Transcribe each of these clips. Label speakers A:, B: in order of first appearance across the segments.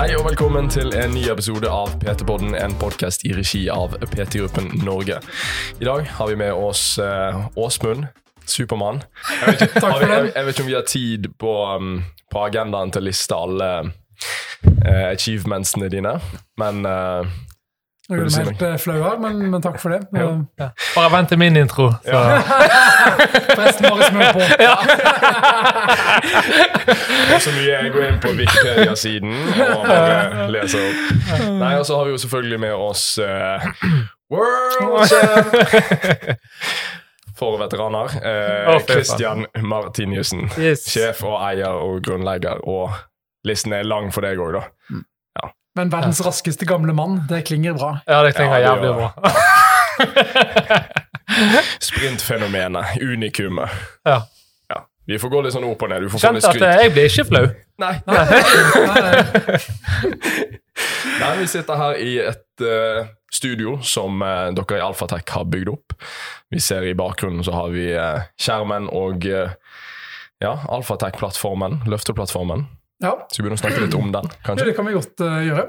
A: Hei og velkommen til en ny episode av PT-podden, en podkast i regi av PT-gruppen Norge. I dag har vi med oss eh, Åsmund, Supermann. Jeg, vet ikke- har vi- jeg, jeg vet ikke om vi har tid på, um, på agendaen til å liste alle eh, achievementsene dine, men eh,
B: Nå er
A: du
B: helt flau her, men, men takk for det.
A: Jo.
B: ja.
C: Bare vent til min intro. Så.
B: Forresten, bare smør på.
A: det er så mye jeg går inn på Wikipedia-siden og bare leser opp. Nei, Og så har vi jo selvfølgelig med oss uh, World for veteraner. Eh,
C: oh.
A: Christian Martiniussen.
C: Yes.
A: Sjef og eier og grunnlegger, og listen er lang for deg òg, da.
B: Men verdens raskeste gamle mann, det klinger bra.
C: Ja, det klinger
A: Ja, det
C: jævlig bra.
A: Sprintfenomenet. Unikumet.
C: Ja.
A: Ja. Vi får gå litt sånn opp og ned. Du får få litt
C: at
A: skryt.
C: eh, jeg blir ikke flau.
A: Nei. Nei, vi sitter her i et uh, studio som uh, dere i Alfatech har bygd opp. Vi ser i bakgrunnen så har vi uh, skjermen og ja, Alfatech-plattformen, løfteplattformen.
B: Ja,
A: Skal vi begynne å snakke litt om den, kanskje?
B: det kan vi godt uh, gjøre.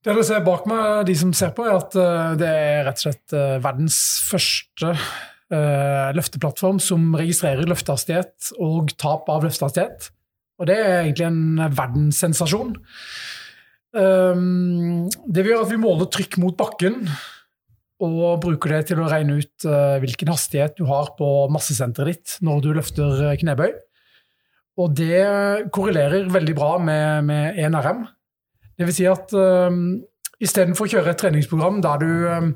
B: Det dere ser bak meg, de som ser på, er at uh, det er rett og slett uh, verdens første løfteplattform som registrerer løftehastighet og tap av løftehastighet. Og det er egentlig en verdenssensasjon. Um, det vil gjøre at vi måler trykk mot bakken, og bruker det til å regne ut hvilken hastighet du har på massesenteret ditt når du løfter knebøy. Og det korrelerer veldig bra med, med 1RM. Det vil si at um, istedenfor å kjøre et treningsprogram der du, um,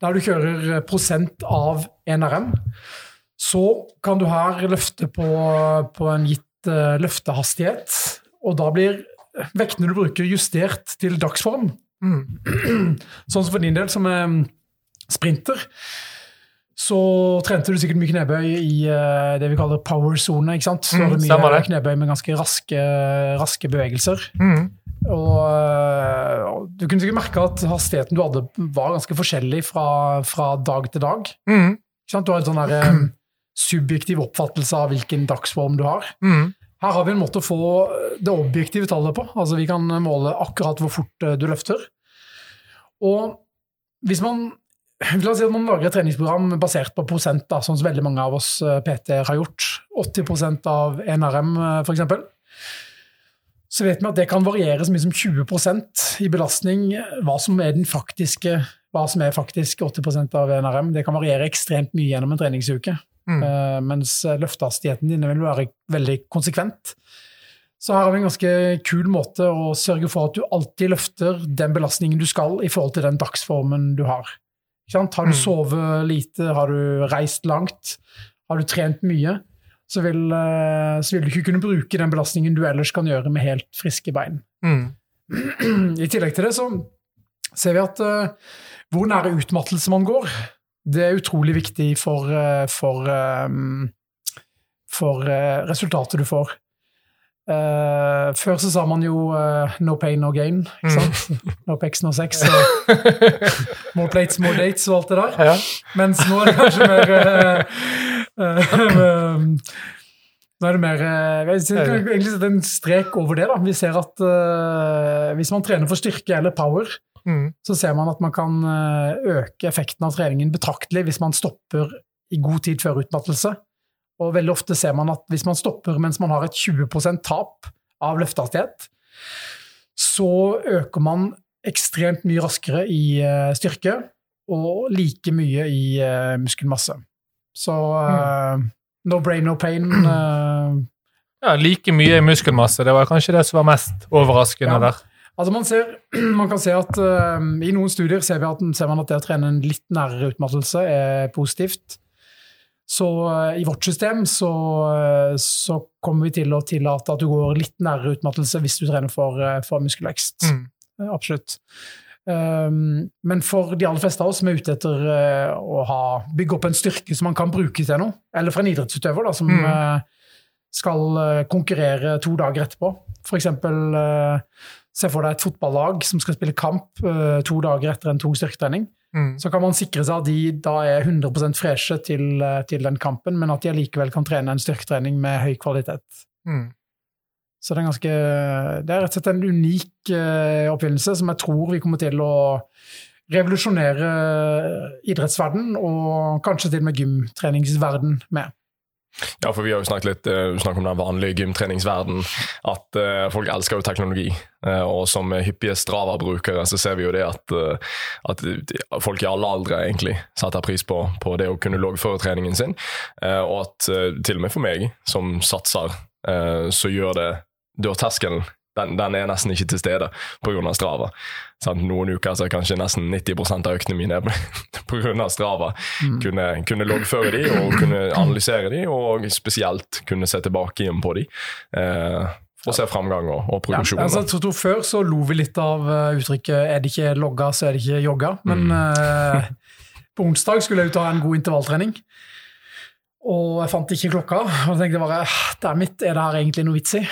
B: der du kjører prosent av 1RM, så kan du her løfte på, på en gitt uh, løftehastighet, og da blir vektene du bruker, justert til dagsform. Sånn som for din del, som er um, sprinter, så trente du sikkert mye knebøy i uh, det vi kaller power-sone. ikke sant? Så
C: Mm,
B: mye
C: det.
B: knebøy med ganske raske, raske bevegelser.
C: Mm.
B: Og, eh, og du kunne sikkert merke at hastigheten du hadde, var ganske forskjellig fra, fra dag til dag.
C: Mm.
B: Ikke sant? Du har en sånn der, um, subjektiv oppfattelse av hvilken dagsform du har.
C: Mm.
B: Her har vi en måte å få det objektive tallet på. Altså Vi kan måle akkurat hvor fort du løfter. Og hvis man La oss si at man lager et treningsprogram basert på prosent, da, sånn som veldig mange av oss eh, PT-er har gjort. 80% av NRM, f.eks. Så vet vi at det kan variere så mye som 20% i belastning. Hva som er den faktiske hva som er faktisk 80% av NRM. Det kan variere ekstremt mye gjennom en treningsuke.
C: Mm.
B: Uh, mens løftehastigheten din vil være veldig konsekvent. Så her har vi en ganske kul måte å sørge for at du alltid løfter den belastningen du skal i forhold til den dagsformen du har. Har du
C: Mm.
B: sovet lite, har du reist langt, har du trent mye, så vil, eh, så vil du ikke kunne bruke den belastningen du ellers kan gjøre med helt friske bein.
C: Mm.
B: I tillegg til det så ser vi at uh, hvor nære utmattelse man går, det er utrolig viktig for, eh, for, um, for uh, resultatet du får. Eh, før så sa man jo uh, 'no pain, no gain'. ikke sant? No pex, no sex. Så. more plates, more dates og alt det der.
C: Ja.
B: Mens nå er det kanskje mer uh, Nå er det mer egentlig sette en strek over det. da. Vi ser at hvis man trener for styrke eller power,
C: Mm.
B: så ser man at man kan øke effekten av treningen betraktelig hvis man stopper i god tid før utmattelse. Og veldig ofte ser man at hvis man stopper mens man har et 20% tap av løftehastighet, så øker man ekstremt mye raskere i eh, styrke og like mye i eh, muskelmasse. Så eh, no brain, no pain. Uh,
C: ja, like mye i muskelmasse. Det var kanskje det som var mest overraskende
B: Ja.
C: der.
B: Altså man, ser, man kan se at uh, I noen studier ser, vi at, ser man at det å trene en litt nærere utmattelse er positivt. Så eh, i vårt system så, eh, så kommer vi til å tillate at du går litt nærere utmattelse hvis du trener for, eh, for muskelvekst.
C: Mm.
B: Absolutt. Um, men for de aller fleste av oss som er ute etter å ha, bygge opp en styrke som man kan bruke til noe, eller for en idrettsutøver da, som
C: Mm.
B: skal konkurrere to dager etterpå. Eksempel eh, se for deg et fotballag som skal spille kamp uh, to dager etter en tung styrketrening.
C: Mm.
B: Så kan man sikre seg at de da er 100% freshe til, eh, til den kampen, men at de allikevel kan trene en styrketrening med høy kvalitet.
C: Mm.
B: Så det er, ganske, det er rett og slett en unik uh, oppfinnelse som jeg tror vi kommer til å revolusjonere idrettsverden og kanskje til og med gymtreningsverden med.
A: Ja, for vi har jo snakket litt uh, snakket om den vanlige gymtreningsverden At uh, folk elsker jo teknologi. Uh, og som hyppige Strava-brukere så ser vi jo det at, at, folk i alle aldre egentlig setter pris på, på det å kunne loggføre treningen sin. og at til og med for meg, som satser, så gjør det dørterskelen den, den, er nesten ikke til stede pga. Strava. Sånn, noen uker så er kanskje nesten 90% av øktene mine pga. Strava. Mm. Kunne, kunne loggføre de og kunne analysere de, og spesielt kunne se tilbake igjen på de. Eh, og se framgang og, og produksjon.
B: Ja, altså, jeg tror Før så lo vi litt av uh, uttrykket 'er det ikke logga, så er det ikke jogga'. Men mm. eh, på onsdag skulle jeg jo ta en god intervalltrening. Og jeg fant ikke klokka. Og tenkte bare det er mitt, er det her egentlig noe vits i?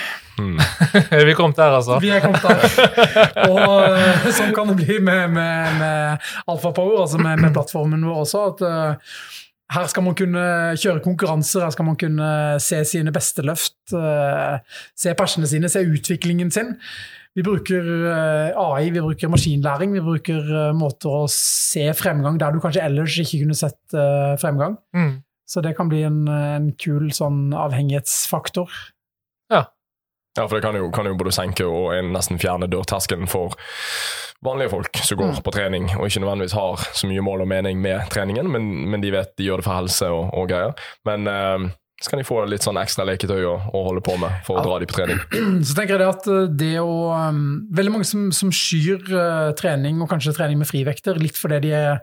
C: Mm. vi kommet der, altså.
B: Vi er kommet der. Og uh, sånn kan det bli med, med, med Alfapower, altså med, med, plattformen vår også. at uh, her skal man kunne kjøre konkurranser, her skal man kunne se sine beste løft. Uh, se persene sine, se utviklingen sin. Vi bruker AI, vi bruker maskinlæring, vi bruker måter å se fremgang der du kanskje ellers ikke kunne sett fremgang. Mm. Så det kan bli en, en kul sånn avhengighetsfaktor.
A: Ja. Ja, for det kan jo, kan jo både senke og nesten fjerne dørterskelen for vanlige folk som går mm. på trening og ikke nødvendigvis har så mye mål og mening med treningen, men, men de vet de gjør det for helse og, og greier. Men eh, så kan de få litt sånn ekstra leketøy å, å holde på med for å dra de på trening.
B: Så tenker jeg det at eh, det å um, Veldig mange som, som skyr uh, trening, og kanskje trening med frivekter, litt fordi de er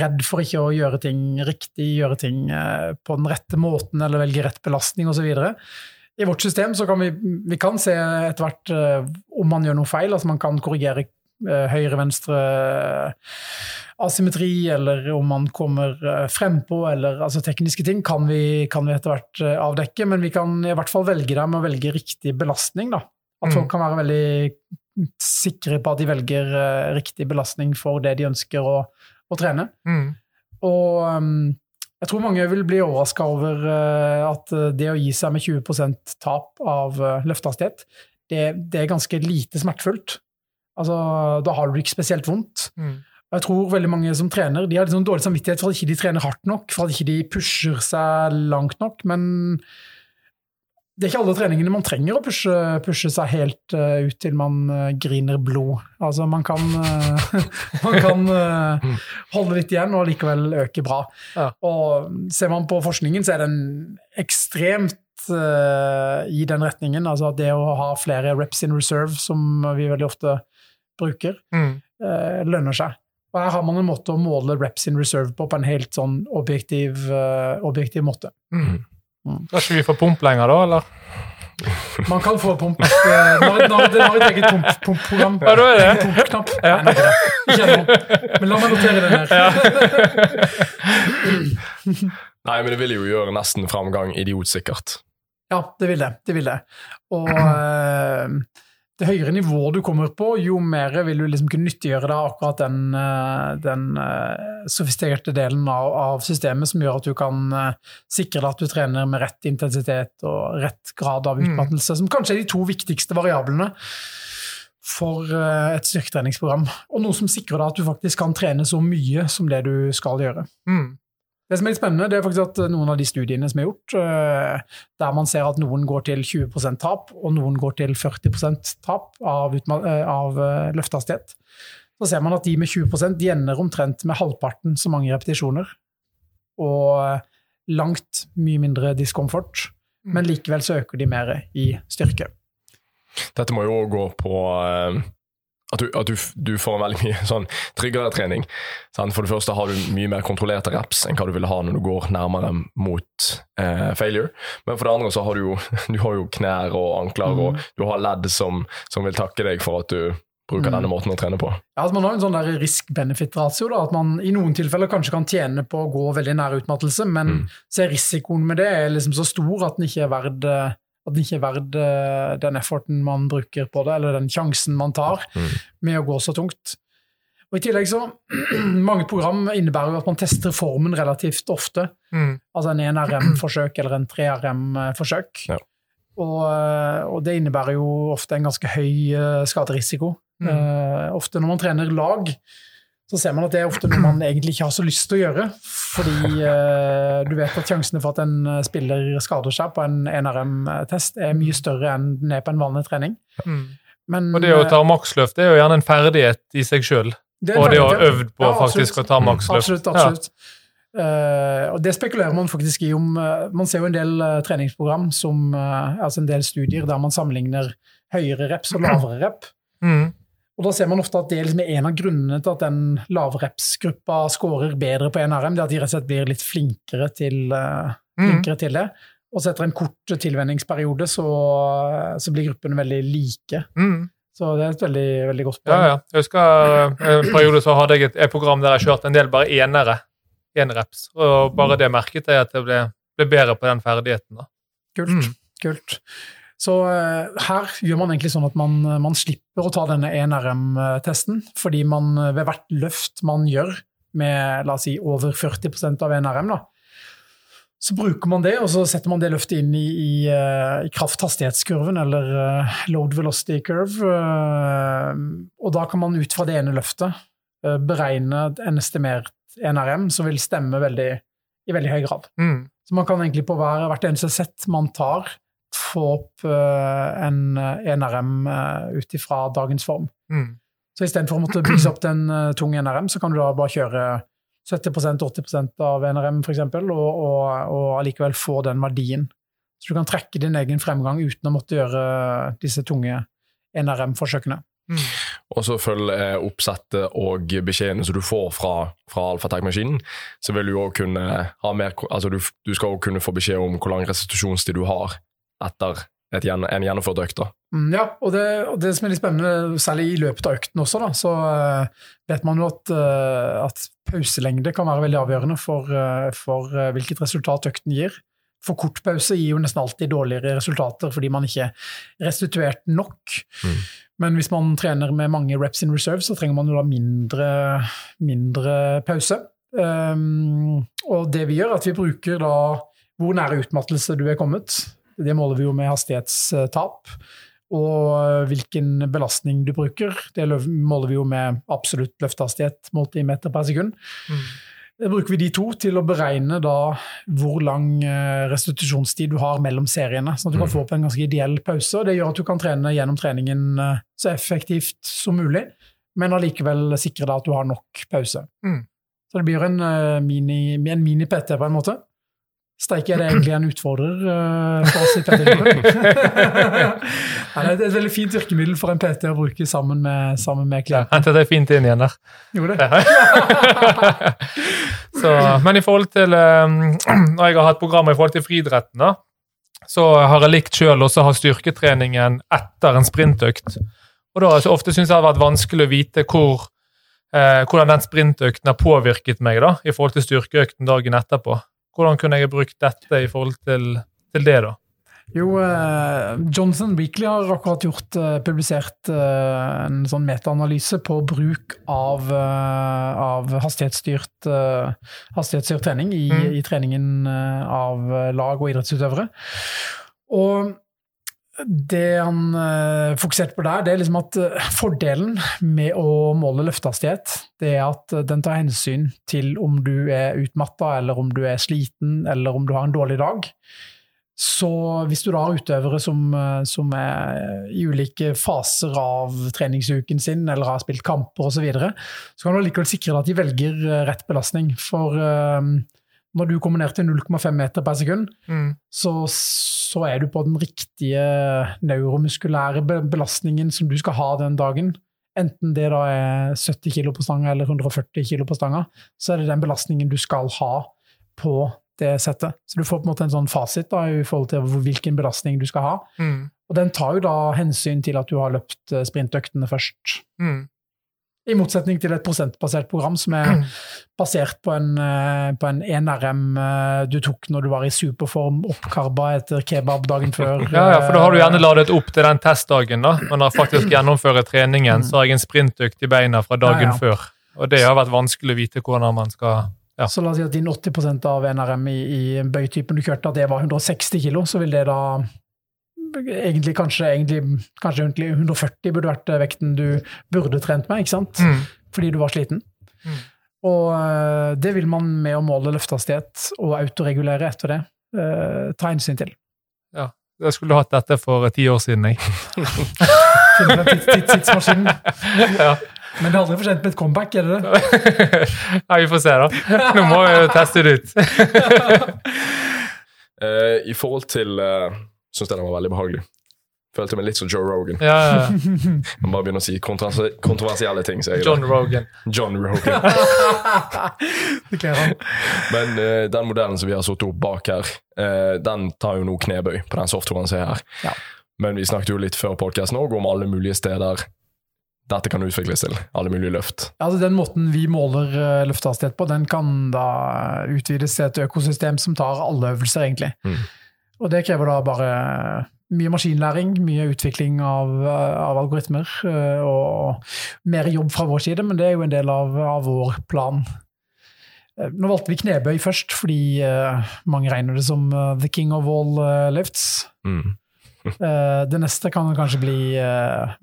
B: redd for ikke å gjøre ting riktig, gjøre ting eh, på den rette måten eller velge rett belastning osv. I vårt system så kan vi, vi kan se etter hvert eh, om man gjør noe feil. altså Man kan korrigere eh, høyre-venstre asymmetri, eller om man kommer frempå, eller altså tekniske ting kan vi, kan vi etter hvert avdekke. Men vi kan i hvert fall velge dem og velge riktig belastning. da. At folk mm. kan være veldig sikre på at de velger riktig belastning for det de ønsker å å trene. Mm. Og um, jeg tror mange vil bli overraska over uh, at uh, det å gi seg med 20% tap av uh, løftehastighet, det, det, er ganske lite smertefullt. Altså, da har du ikke spesielt vondt. Mm. Jeg tror veldig mange som trener, de har liksom dårlig samvittighet for at ikke de trener hardt nok, for at ikke de pusher seg langt nok. Men det er ikke alle treningene man trenger å pushe, pushe seg helt uh, ut til man uh, griner blod. Altså, man kan, uh, man kan holde litt igjen og likevel øke bra. Ja. Og ser man på forskningen, så er den ekstremt i den retningen. Altså at det å ha flere reps in reserve, som vi veldig ofte bruker, mm. lønner seg. Og her har man en måte å måle reps in reserve på på en helt sånn objektiv, objektiv måte. Mm.
C: Mm. Da skal vi få pump lenger, da, eller?
B: Man kan få pump. Det har et eget pump-program.
C: Ja, da er det.
B: Pumpknapp. Ja. Nei, ikke ennå. Men la meg notere den her. Ja.
A: Nei, men det vil jo gjøre nesten framgang idiotsikkert.
B: Ja, det vil det. Det vil det. Og uh, det høyere nivået du kommer på, jo mer vil du liksom kunne nyttiggjøre deg akkurat den, eh, den uh, sofistikerte delen av, av, systemet som gjør at du kan uh, sikre deg at du trener med rett intensitet og rett grad av mm. utmattelse, mm. som kanskje er de to viktigste variablene for uh, et styrketreningsprogram. Og noe som sikrer deg at du faktisk kan trene så mye som det du skal gjøre. Mm. Det som er litt spennende, det er faktisk at noen av de studiene som er gjort, eh, der man ser at noen går til 20% tap, og noen går til 40% tap av, eh, av eh, løftehastighet, så ser man at de med 20 de ender omtrent med halvparten så mange repetisjoner. Og langt mye mindre diskomfort, men mm. likevel så øker de mer i styrke.
A: Dette må jo gå på at, du, at du, du, får en veldig mye sånn tryggere trening. Sant? For det første har du mye mer kontrollerte reps enn hva du ville ha når du går nærmere mot eh, failure. Men for det andre så har du jo, du har jo knær og ankler, mm. og du har ledd som, som, vil takke deg for at du bruker mm. denne måten å trene på.
B: Ja, altså Man har en sånn risk-benefit-ratio. At man i noen tilfeller kanskje kan tjene på å gå veldig nær utmattelse, men mm. så er risikoen med det liksom så stor at den ikke er verdt eh, at den ikke er verdt eh, den efforten man bruker på det, eller den sjansen man tar mm. med å gå så tungt. Og I tillegg så Mange program innebærer jo at man tester formen relativt ofte. Mm. Altså en 1RM-forsøk eller en 3RM-forsøk. Ja. Og, eh, og det innebærer jo ofte en ganske høy eh, skaderisiko.
C: Mm.
B: Uh, ofte når man trener lag, så ser man at det er ofte noe man egentlig ikke har så lyst til å gjøre. Fordi eh, du vet at sjansene for at en eh, spiller skader seg på en NRM-test er mye større enn den er på en vanlig trening.
C: Mm.
B: Men,
C: Og det å
B: eh,
C: ta maksløft det er jo gjerne en ferdighet i seg sjøl. Og det å ha øvd på
B: Ja,
C: faktisk å ta maksløft.
B: Absolutt, absolutt. Eh, og det spekulerer man faktisk i om uh, Man ser jo en del uh, treningsprogram, som, altså en del studier der man sammenligner høyere reps og lavere rep.
C: Ja. Mm.
B: Og da ser man ofte at det liksom er en av grunnene til at den lavreps-gruppa scorer bedre på NRM, det er at de rett og slett blir litt flinkere til, flinkere
C: Mm.
B: til det. Og så etter en kort tilvenningsperiode så, så blir gruppene veldig like.
C: Mm.
B: Så det er et veldig, veldig godt
C: Ja,
B: poeng.
C: ja. Jeg husker eh, en periode så hadde jeg et, et program der jeg kjørte en del bare enere. Enreps. Og bare det merket jeg at jeg ble, ble bedre på den ferdigheten. da.
B: Kult.
C: Mm.
B: kult. Så eh, her gjør man egentlig sånn at man, man slipper å ta denne NRM-testen, fordi man eh, ved hvert løft man gjør med la oss si, over 40% av NRM, da, så bruker man det, og så setter man det løftet inn i, i, eh, i kraft-hastighetskurven, eller eh, load velocity curve. eh, og da kan man ut fra det ene løftet eh, beregne en estimert NRM som vil stemme veldig, i veldig høy grad.
C: Mm.
B: Så man kan egentlig på hver, hvert eneste sett man tar, få opp eh, en eh, NRM uh, ut ifra dagens form.
C: Mm.
B: Så istedenfor å måtte bygge opp den tunge tung NRM, så kan du da bare kjøre 70-80% av NRM f.eks., og, og, og allikevel få den verdien. Så du kan trekke din egen fremgang uten å måtte gjøre disse tunge NRM-forsøkene.
C: Mm.
A: Og så følger oppsettet og beskjedene som du får fra, fra alfatek-maskinen, så vil du også kunne ha mer Altså du, du skal også kunne få beskjed om hvor lang restitusjonstid du har etter et, gjenn- en gjennomført økt. da.
B: Mm, Ja, og det, og det som er litt spennende, særlig i løpet av økten også, da, så uh, vet man jo at, uh, at pauselengde kan være veldig avgjørende for, uh, for hvilket resultat økten gir. For kort pause gir jo nesten alltid dårligere resultater fordi man ikke er restituert nok.
A: Mm.
B: Men hvis man trener med mange reps in reserve, så trenger man jo da mindre, mindre pause. Um, og det vi gjør, er at vi bruker da hvor nære utmattelse du er kommet. Det måler vi jo med hastighetstap. Og hvilken belastning du bruker. Det måler vi jo med absolutt løftehastighet målt i meter per sekund.
C: Mm.
B: Det bruker vi de to til å beregne da hvor lang eh, restitusjonstid du har mellom seriene, sånn at du kan
A: Mm.
B: få opp en ganske ideell pause. Det gjør at du kan trene gjennom treningen eh, så effektivt som mulig, men allikevel sikre deg at du har nok pause.
C: Mm.
B: Så det blir en eh, mini- mini-PT på en måte. Steike, er det egentlig en utfordrer uh, for oss i PT-klubben? Nei, det er et veldig fint virkemiddel for en PT å bruke sammen med, sammen med
C: Ja,
B: klienten.
C: Hentet deg fint inn igjen der.
B: Gjorde det?
C: så, men i forhold til um, Når jeg har hatt programmer i forhold til friidretten, da, så har jeg likt sjøl også å ha styrketreningen etter en sprintøkt. Og da så ofte syns jeg det har vært vanskelig å vite hvor, eh, hvordan den sprintøkten har påvirket meg da, i forhold til styrkeøkten dagen etterpå. Hvordan kunne jeg brukt dette i forhold til, til det, da?
B: Jo, eh, Johnson Weekly har akkurat gjort, eh, publisert eh, en sånn metaanalyse på bruk av, eh, av hastighetsstyrt, eh, hastighetsstyrt trening i,
C: Mm.
B: i treningen eh, av lag og idrettsutøvere. Og det han eh, fokuserte på der, det er liksom at eh, fordelen med å måle løftehastighet, det er at eh, den tar hensyn til om du er utmatta, eller om du er sliten, eller om du har en dårlig dag. Så hvis du da har utøvere som, som er i ulike faser av treningsuken sin, eller har spilt kamper osv., så, videre, så kan du allikevel sikre deg at de velger rett belastning. For eh, når du kommer ned til 0,5 meter per sekund,
C: Mm.
B: så, så er du på den riktige neuromuskulære belastningen som du skal ha den dagen. Enten det da er 70 kilo på stanga eller 140 kilo på stanga, så er det den belastningen du skal ha på det settet. Så du får på en måte en sånn fasit da, i forhold til hvilken belastning du skal ha.
C: Mm.
B: Og den tar jo da hensyn til at du har løpt eh, sprintøktene først.
C: Mm.
B: I motsetning til et prosentbasert program som er basert på en, eh, på en NRM eh, du tok når du var i superform, oppkarba etter kebab dagen før.
C: Ja, ja, for da har du gjerne
B: eh,
C: ladet opp til den testdagen, da. Men da faktisk gjennomfører treningen, så har jeg en sprintøkt i beina fra dagen
B: Ja, ja.
C: før. Og det har vært vanskelig å vite hvordan man skal ja.
B: Så la oss si at din 80% av NRM i, i bøytypen du kjørte, at det var 160 kilo, så vil det da egentlig kanskje, egentlig, kanskje 140 burde vært eh, vekten du burde trent med, ikke sant?
C: Mm.
B: Fordi du var sliten.
C: Mm.
B: Og eh, det vil man med å måle løftehastighet og autoregulere etter det eh, ta hensyn til.
C: Jeg skulle hatt dette for ti år siden, jeg.
B: Tidsmaskinen.
C: ja.
B: Men det er aldri for sent med et comeback, er det det?
C: Nei, vi får se, da. Nå må vi teste det ut.
A: Eh, I forhold til Syns jeg den var veldig behagelig. Følte meg litt som Joe Rogan.
C: Ja, ja.
A: Man bare begynner å si kontroversi kontroversielle ting. Så jeg,
C: John Rogan.
A: John Rogan.
B: det.
A: Men uh, den modellen som vi har satt opp bak her, uh, den tar jo nå knebøy på den softwaren som er her.
B: Ja.
A: Men vi snakket jo litt før podkasten òg om alle mulige steder dette kan utvikles til. Alle mulige løft.
B: Altså Den måten vi måler uh, løftehastighet på, den kan da utvides til et økosystem som tar alle øvelser, egentlig.
A: Mm.
B: Og det krever da bare mye maskinlæring, mye utvikling av, av algoritmer, uh, og mer jobb fra vår side, men det er jo en del av, av vår plan. Nå valgte vi knebøy først, fordi mange regner det som the king of all lifts.
A: Mm.
B: det neste kan kanskje bli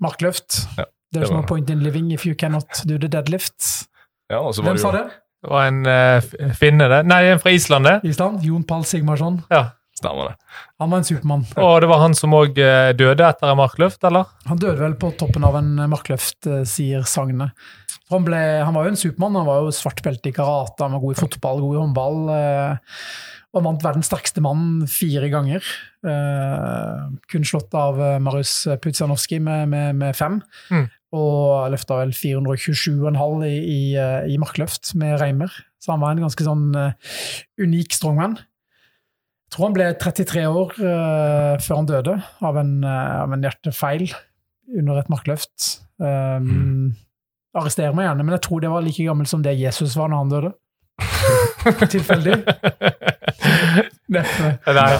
B: markløft.
A: Ja.
B: There's no point in living if you cannot do the deadlift.
A: Ja, og så var
B: Hvem
A: det
B: sa det?
C: Det var en uh, finne, det. Nei, en fra Island, det.
B: Island? Jon Pall Sigmarsson.
C: Ja.
A: Stemmer det.
B: Han var en supermann.
C: Og det var han som òg døde etter en markløft, eller?
B: Han døde vel på toppen av en markløft, eh, sier sagnet. Han, ble, han var jo en supermann. Han var jo svart belte i karate, han var god i fotball, god i håndball. eh, Og han vant verdens sterkeste mann fire ganger. Eh, kun slått av eh, Marius Pudzianowski med, med, med fem.
C: Mm.
B: Og løfta vel 427,5 i, i, eh, i markløft med reimer. Så han var en ganske sånn eh, unik strongman. Tror han ble 33 år uh, før han døde av en, uh, av en hjertefeil under et markløft. Um, Arrester meg gjerne, men jeg tror det var like gammel som det Jesus var når han døde. Tilfeldig? Neppe.
C: Nei.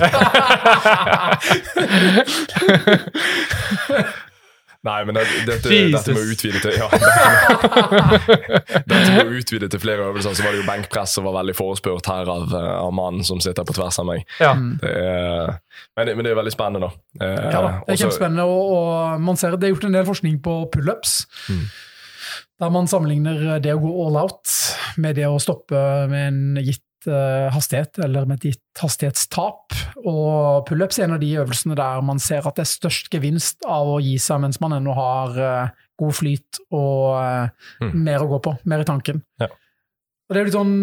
A: Nei, men det, dette, dette med å utvide til ja, dette, dette med å utvide til flere øvelser, så var det jo benkpress som var veldig forespurt her av, eh, av mannen som sitter på tvers av meg.
C: ja.
A: Det er, men, det, men det er veldig spennende, da. Eh,
B: Ja da, det er kjempespennende. Og, og man ser, det er gjort en del forskning på pullups.
A: Mm.
B: Der man sammenligner det å gå all out med det å stoppe med en gitt eh, hastighet, eller med et gitt hastighetstap. Og pullups er en av de øvelsene der man ser at det er størst gevinst av å gi seg mens man ennå har eh, god flyt og eh,
A: Mm.
B: mer å gå på, mer i tanken.
A: Ja.
B: Og Det er jo litt sånn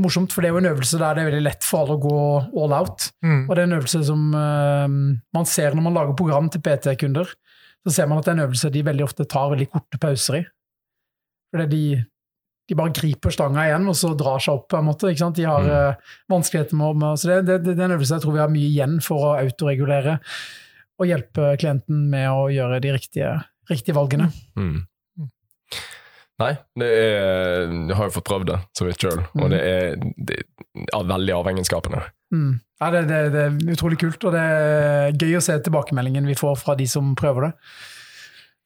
B: morsomt, for det er jo en øvelse der det er veldig lett for alle å gå all out.
C: Mm.
B: Og det er en øvelse som man ser når man lager program til PT-kunder. Så ser man at det er en øvelse de veldig ofte tar veldig korte pauser i. Fordi de, de bare griper stanga igjen, og så drar seg opp på en måte. ikke sant? De har
A: Mm.
B: uh, vanskeligheter med, med Så det, det, det er en øvelse jeg tror vi har mye igjen for å autoregulere og hjelpe klienten med å gjøre de riktige, riktige valgene.
A: Mm. Nei, det er, jeg har jo fått prøvd det så vidt sjøl,
B: Mm.
A: og det er, det er veldig avhengighetsskapende.
B: Mm. Ja, det, det, det er utrolig kult, og det er gøy å se tilbakemeldingen vi får fra de som prøver det.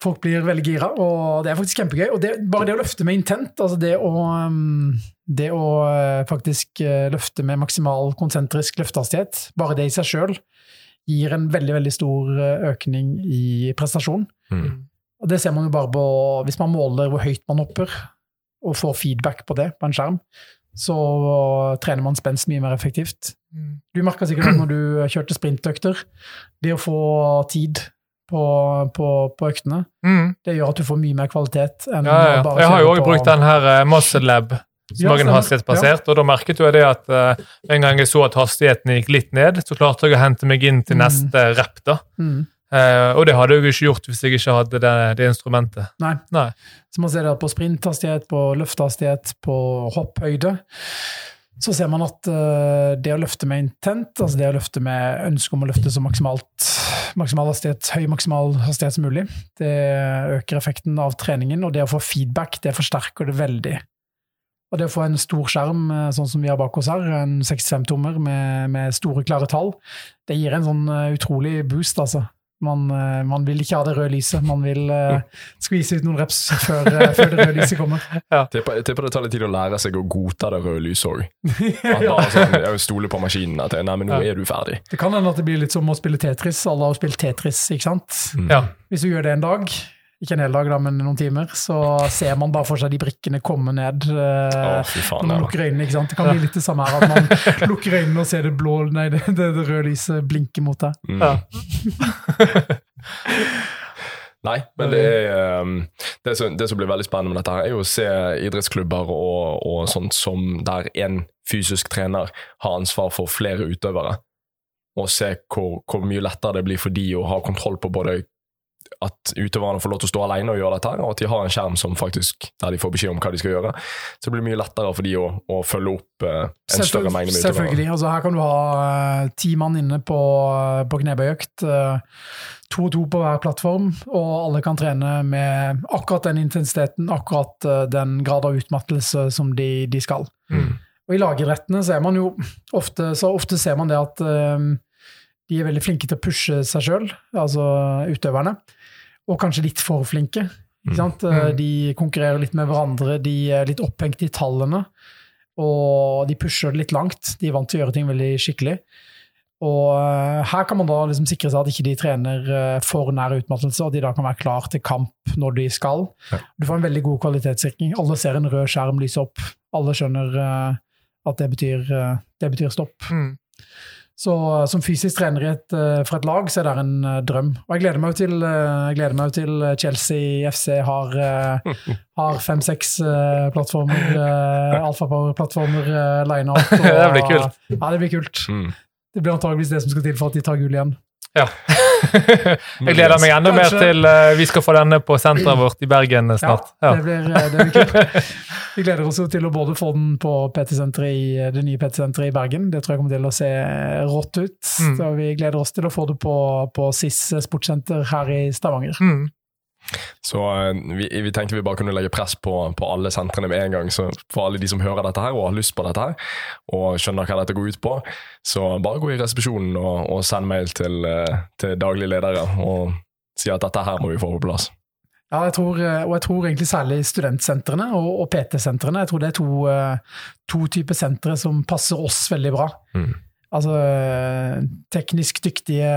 B: Folk blir veldig gira, og det er faktisk kjempegøy. Og det, bare det å løfte med intent, altså det å, um, det å uh, faktisk uh, løfte med maksimal konsentrisk løftehastighet, bare det i seg sjøl gir en veldig veldig stor uh, økning i prestasjon.
A: Mm.
B: Og det ser man jo bare på hvis man måler hvor høyt man hopper, og får feedback på det på en skjerm, så trener man spenst mye mer effektivt.
C: Mm.
B: Du merka sikkert at når du kjørte sprintøkter, det å få tid på, på, på øktene,
C: Mm.
B: det gjør at du får mye mer kvalitet enn
C: Ja, ja.
B: bare
C: Jeg har jo òg brukt den her uh, Muscle Lab, som også er
B: stemmer.
C: hastighetsbasert, og da merket jo det at uh, en gang jeg så at hastigheten gikk litt ned, så klarte jeg å hente meg inn til
B: Mm.
C: neste rep. da.
B: Mm.
C: Uh, og det hadde jeg jo ikke gjort hvis jeg ikke hadde det, det instrumentet.
B: Nei.
C: Nei.
B: Så man ser det på sprinthastighet, på løftehastighet, på hopphøyde. Så ser man at eh, det å løfte med intent, altså det å løfte med ønske om å løfte så maksimalt, maksimal hastighet, høy maksimal hastighet som mulig, det øker effekten av treningen. Og det å få feedback, det forsterker det veldig. Og det å få en stor skjerm, eh, sånn som vi har bak oss her, en 65-tommer med, med store, klare tall, det gir en sånn eh, utrolig boost, altså. Man, eh, man vil ikke ha det røde lyset. Man vil uh, skvise ut noen reps før, uh, før det røde lyset kommer.
A: Ja. Tipper, tipper det tar litt tid å lære seg å godta det røde lyset òg. ja. sånn, jeg stoler på maskinen. At nei, men nå ja. er du ferdig.
B: Det kan hende at det blir litt som å spille Tetris. Alle har spilt Tetris, ikke sant?
C: Mm. Ja.
B: Hvis du gjør det en dag, ikke en hel dag, da, men noen timer, så ser man bare for seg de brikkene komme ned. Uh,
A: oh, faen,
B: når man lukker øynene, ikke sant? Det kan bli litt det samme her, at man lukker øynene og ser det blå, nei, det, det, det røde lyset blinke mot deg.
A: Mm. Ja. Nei, men det, er, um, det, som, det, som, blir veldig spennende med dette, her er jo å se idrettsklubber og, og sånt som der en fysisk trener har ansvar for flere utøvere. Og se hvor, hvor, mye lettere det blir for de å ha kontroll på både at utøverne får lov til å stå alene og gjøre dette, og at de har en skjerm som faktisk, der de får beskjed om hva de skal gjøre. Så det blir mye lettere for de å, å følge opp uh, en større mengde med utøvere.
B: Selvfølgelig. Altså, her kan du ha uh, ti mann inne på, på knebøyøkt. Uh, to og to på hver plattform, og alle kan trene med akkurat den intensiteten, akkurat den grad av utmattelse som de, de skal. Mm. Og I lagidrettene ser man jo ofte, så ofte ser man det at de er veldig flinke til å pushe seg sjøl, altså utøverne. Og kanskje litt for flinke. Mm. mm. De konkurrerer litt med hverandre, de er litt opphengt i tallene. Og de pusher det litt langt. De er vant til å gjøre ting veldig skikkelig. Og eh, her kan man da liksom sikre seg at ikke de trener eh, for nær utmattelse, og de da kan være klar til kamp når de skal. Ja. Du får en veldig god kvalitetssikring. Alle ser en rød skjerm lyse opp. Alle skjønner eh, at det betyr, det betyr stopp. Mm. Så som fysisk trener et, eh, for et lag, så er det en uh, drøm. Og jeg gleder meg jo til, gleder meg til Chelsea FC har, har fem-seks plattformer, alfapower-plattformer lina opp.
C: Og, det blir kult.
B: Ja, det blir kult. Mm. Det blir antageligvis det som skal til for at de tar gull igjen.
C: Ja. jeg gleder meg enda mer til uh, vi skal få denne på senteret vårt i Bergen snart.
B: Ja, det blir, det blir kult. Vi gleder oss til å både få den på i det nye PT-senteret i Bergen. Det tror jeg kommer til å se rått ut. Mm. Så vi gleder oss til å få det på, på SIS sportssenter her i Stavanger. Mm.
A: Så eh, vi, vi, tenkte vi bare kunne legge press på, på alle sentrene med en gang. Så for alle de som hører dette her og har lyst på dette her, og skjønner hva dette går ut på, så bare gå i resepsjonen og, og send mail til, eh, til daglig ledere og si at dette her må vi få på plass.
B: Ja, jeg tror, eh, og jeg tror egentlig særlig studentsentrene og, og PT-sentrene. Jeg tror det er to, to typer sentre som passer oss veldig bra. Mm. Altså teknisk dyktige,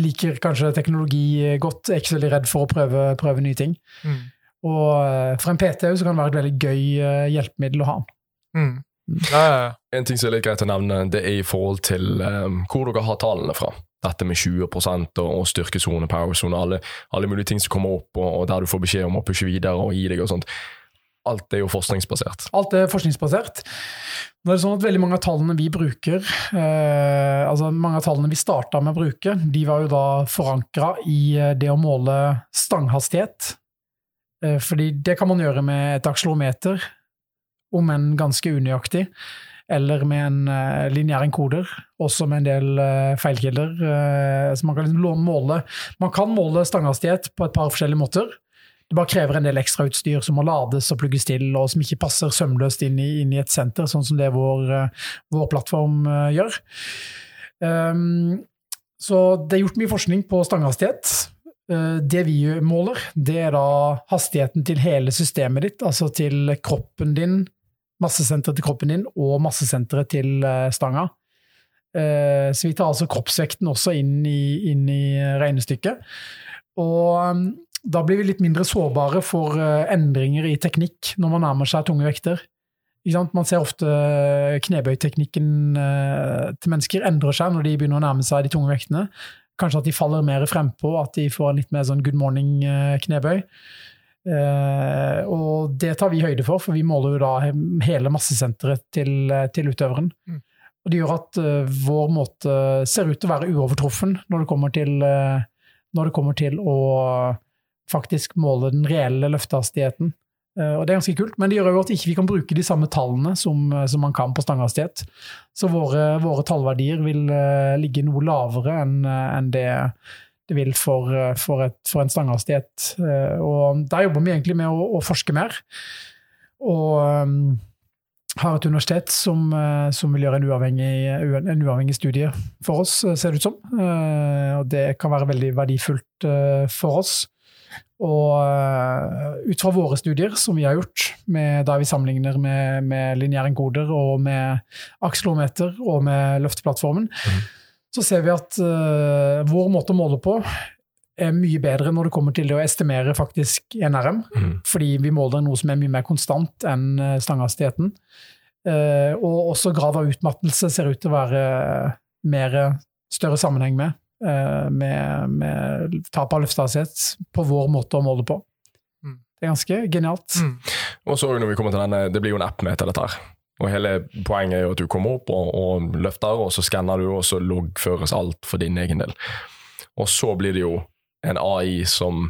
B: liker kanskje teknologi godt, er ikke så veldig redd for å prøve, prøve nye ting. Mm. Og eh, for en PT så kan det være et veldig gøy eh, hjelpemiddel å ha.
C: Mm. mm. Ja, ja, ja.
A: En ting som er litt greit å nevne, det er i forhold til um, hvor dere har tallene fra. Dette med 20 og, og styrkesone, powersone, alle, alle mulige ting som kommer opp, og, og der du får beskjed om å pushe videre og gi deg og sånt alt er jo forskningsbasert.
B: Alt er forskningsbasert. Nå er det sånn at Veldig mange av tallene vi bruker, eh, altså mange av tallene vi starta med å bruke, de var jo da forankra i eh, det å måle stanghastighet. Eh, fordi det kan man gjøre med et aksjelometer, om enn ganske unøyaktig. Eller med en eh, lineær enkoder, også med en del eh, feilkilder. Uh, så man kan liksom måle Man kan måle stanghastighet på et par forskjellige måter. Det bare krever en del ekstrautstyr som må lades og plugges til, og som ikke passer sømløst inn i, inn i et senter, sånn som det vår, eh, vår plattform uh, gjør. Um, så det er gjort mye forskning på stanghastighet. Uh, det vi måler, det er da hastigheten til hele systemet ditt, altså til kroppen din, massesenteret til kroppen din og massesenteret til stanga. Så vi tar altså kroppsvekten også inn i, inn i regnestykket. Og um, da blir vi litt mindre sårbare for eh, endringer i teknikk når man nærmer seg tunge vekter. Man ser ofte eh, knebøyteknikken eh, til mennesker endrer seg når de begynner å nærme seg de tunge vektene. Kanskje at de faller mer frempå, at de får en litt mer sånn good morning-knebøy. og det tar vi høyde for, for vi måler jo da hele massesenteret til, til utøveren. Mm. Og det gjør at vår måte ser ut til å være uovertruffen når det kommer til, når det kommer til å faktisk måle den reelle løftehastigheten. Eh, og Det er ganske kult, men det gjør jo at vi ikke kan bruke de samme tallene som, eh, som man kan på stanghastighet. Så våre, våre, tallverdier vil uh, ligge noe lavere enn en det det vil for, for, et, for en stangehastighet. Uh, og der jobber vi egentlig med å, å forske mer. Og um, har et universitet som, eh, som vil gjøre en uavhengig, en uavhengig, studie for oss, eh, ser det ut som. Eh, og det kan være veldig verdifullt for oss. Og ut fra våre studier som vi har gjort, med, da vi sammenligner med, med lineære enkoder og med akslometer og med løfteplattformen, mm. så ser vi at uh, vår måte å måle på er mye bedre når det kommer til å estimere faktisk NRM. Mm. Fordi vi måler noe som er mye mer konstant enn eh, stanghastigheten. Uh, og også grad av utmattelse ser ut til å være mer større sammenheng med. Uh, med, med tap av lufthastighet på vår måte å måle på. Mm. Det er ganske genialt. Mm.
A: Og så når vi kommer til denne, Det blir jo en app med til dette. her. Og hele Poenget er jo at du kommer opp og, og løfter, og så skanner du, og så loggføres alt for din egen del. Og så blir det jo en AI som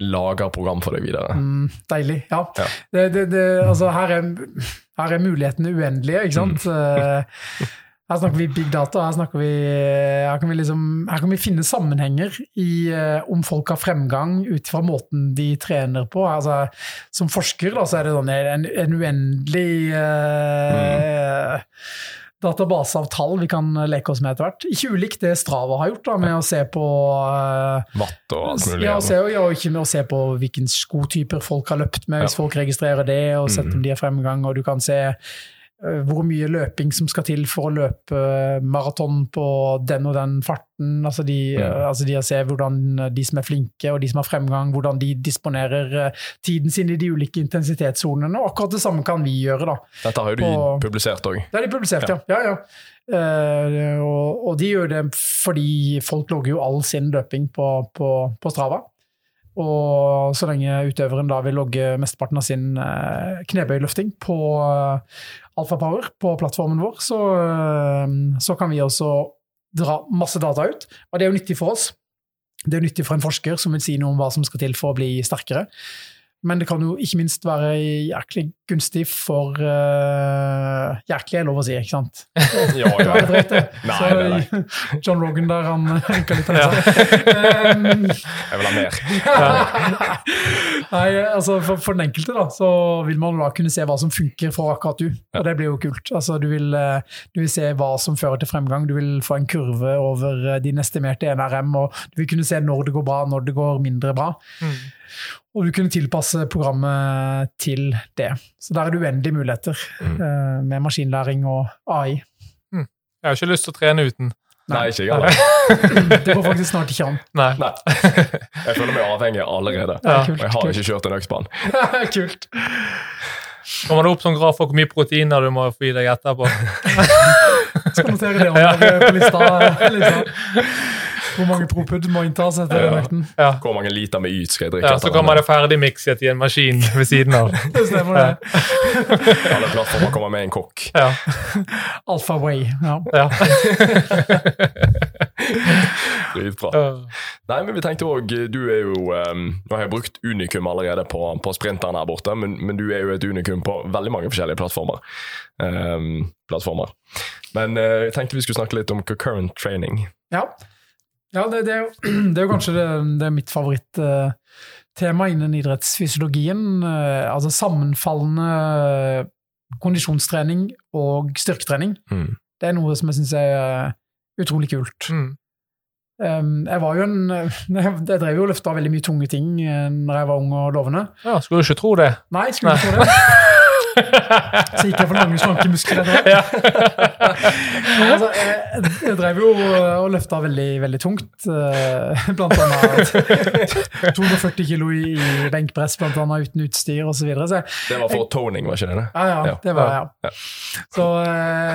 A: lager program for deg videre.
B: Mm, deilig. Ja. ja. Det, det, det, altså, her, er, her, er, mulighetene uendelige, ikke sant. Mm. her snakker vi big data. Her, vi, her, kan vi liksom, her kan vi finne sammenhenger i uh, om folk har fremgang ut fra måten de trener på. Altså, som forsker da, så er det sånn en, en uendelig uh, mm database av tall vi kan leke oss med etter hvert. Ikke ulikt det Strava har gjort, da, med å se på uh,
A: Watt og alt mulig.
B: Ja, se, ja, ikke med å se på hvilke skotyper folk har løpt med, hvis ja. folk registrerer det, og sett om mm. de har fremgang. og du kan se Eh, hvor mye løping som skal til for å løpe maraton på den og den farten. Altså de, ja. altså de ser hvordan de som er flinke og de som har fremgang, hvordan de disponerer eh, tiden sin i de ulike intensitetssonene. Og akkurat det samme kan vi gjøre. da.
A: Dette har jo de og, publisert òg.
B: Det har de publisert, ja. ja, ja. Uh, og, og, de gjør det fordi folk logger jo all sin løping på, på, på Strava. Og så lenge utøveren da vil logge mesteparten av sin eh, knebøyløfting på eh, Alfa Power, på plattformen vår, så, eh, så, kan vi også dra masse data ut. Og det er jo nyttig for oss. Det er nyttig for en forsker som vil si noe om hva som skal til for å bli sterkere. Men det kan jo ikke minst være jæklig gunstig for uh, Jæklig er lov å si, ikke sant?
A: ja, ja.
B: Dreit, nei, Så, nei, nei. John Rogan der, han rynka litt. Ja.
A: um, jeg vil ha mer.
B: nei, altså for, for, den enkelte da, så vil man da kunne se hva som funker for akkurat du. Og det blir jo kult. Altså, du, vil, eh, du vil se hva som fører til fremgang. Du vil få en kurve over eh, din estimerte NRM, og du vil kunne se når det går bra, når det går mindre bra. Mm. Og du kunne tilpasse programmet til det. Så der er det uendelige muligheter mm. uh, med maskinlæring og AI.
C: Mm. Jeg har ikke lyst til å trene uten.
A: Nei, ikke jeg heller.
B: det går faktisk snart ikke an.
C: Nei.
A: Nei. Jeg føler meg avhengig allerede. Ja, kult, og jeg har kult. ikke kjørt en øksbane.
B: kult.
C: Kommer det opp sånn graf for hvor mye proteiner du må få i deg etterpå?
B: Skal notere det om på lista. lista. Hvor mange propud må inntas etter ja. økten?
A: Ja. Hvor mange liter med yt skal jeg drikke?
C: Ja, Så kommer det ferdigmikset i en maskin ved siden av.
B: det stemmer, det.
A: Alle plattformer kommer med en kokk.
C: Ja.
B: Alfa Way. Ja.
C: ja.
A: Dritbra. Nei, men vi tenkte òg Du er jo um, Nå har jeg brukt unikum allerede på, på sprinteren her borte, men, men, du er jo et unikum på veldig mange forskjellige plattformer. Um, plattformer. Men uh, jeg tenkte vi skulle snakke litt om concurrent training.
B: Ja. Ja, det, det, er, jo, det er, jo, kanskje det, det er mitt favorittema uh, innen idrettsfysiologien. Uh, altså sammenfallende kondisjonstrening og styrketrening. Mm. Det er noe som jeg syns er utrolig kult. Mm. Um, jeg var jo en Jeg drev jo og løfta veldig mye tunge ting når jeg var ung og lovende.
C: Ja, Skulle du ikke tro det?
B: Nei, skulle Nei. ikke tro det. Så gikk jeg for lange, slanke muskler. Ja. altså, jeg, jeg, drev jo og løfta veldig, veldig tungt. Eh, blant annet 240 kilo i benkpress, blant annet uten utstyr osv.
A: Det var for toning, var ikke det?
B: Ja, ja, det var ja. Så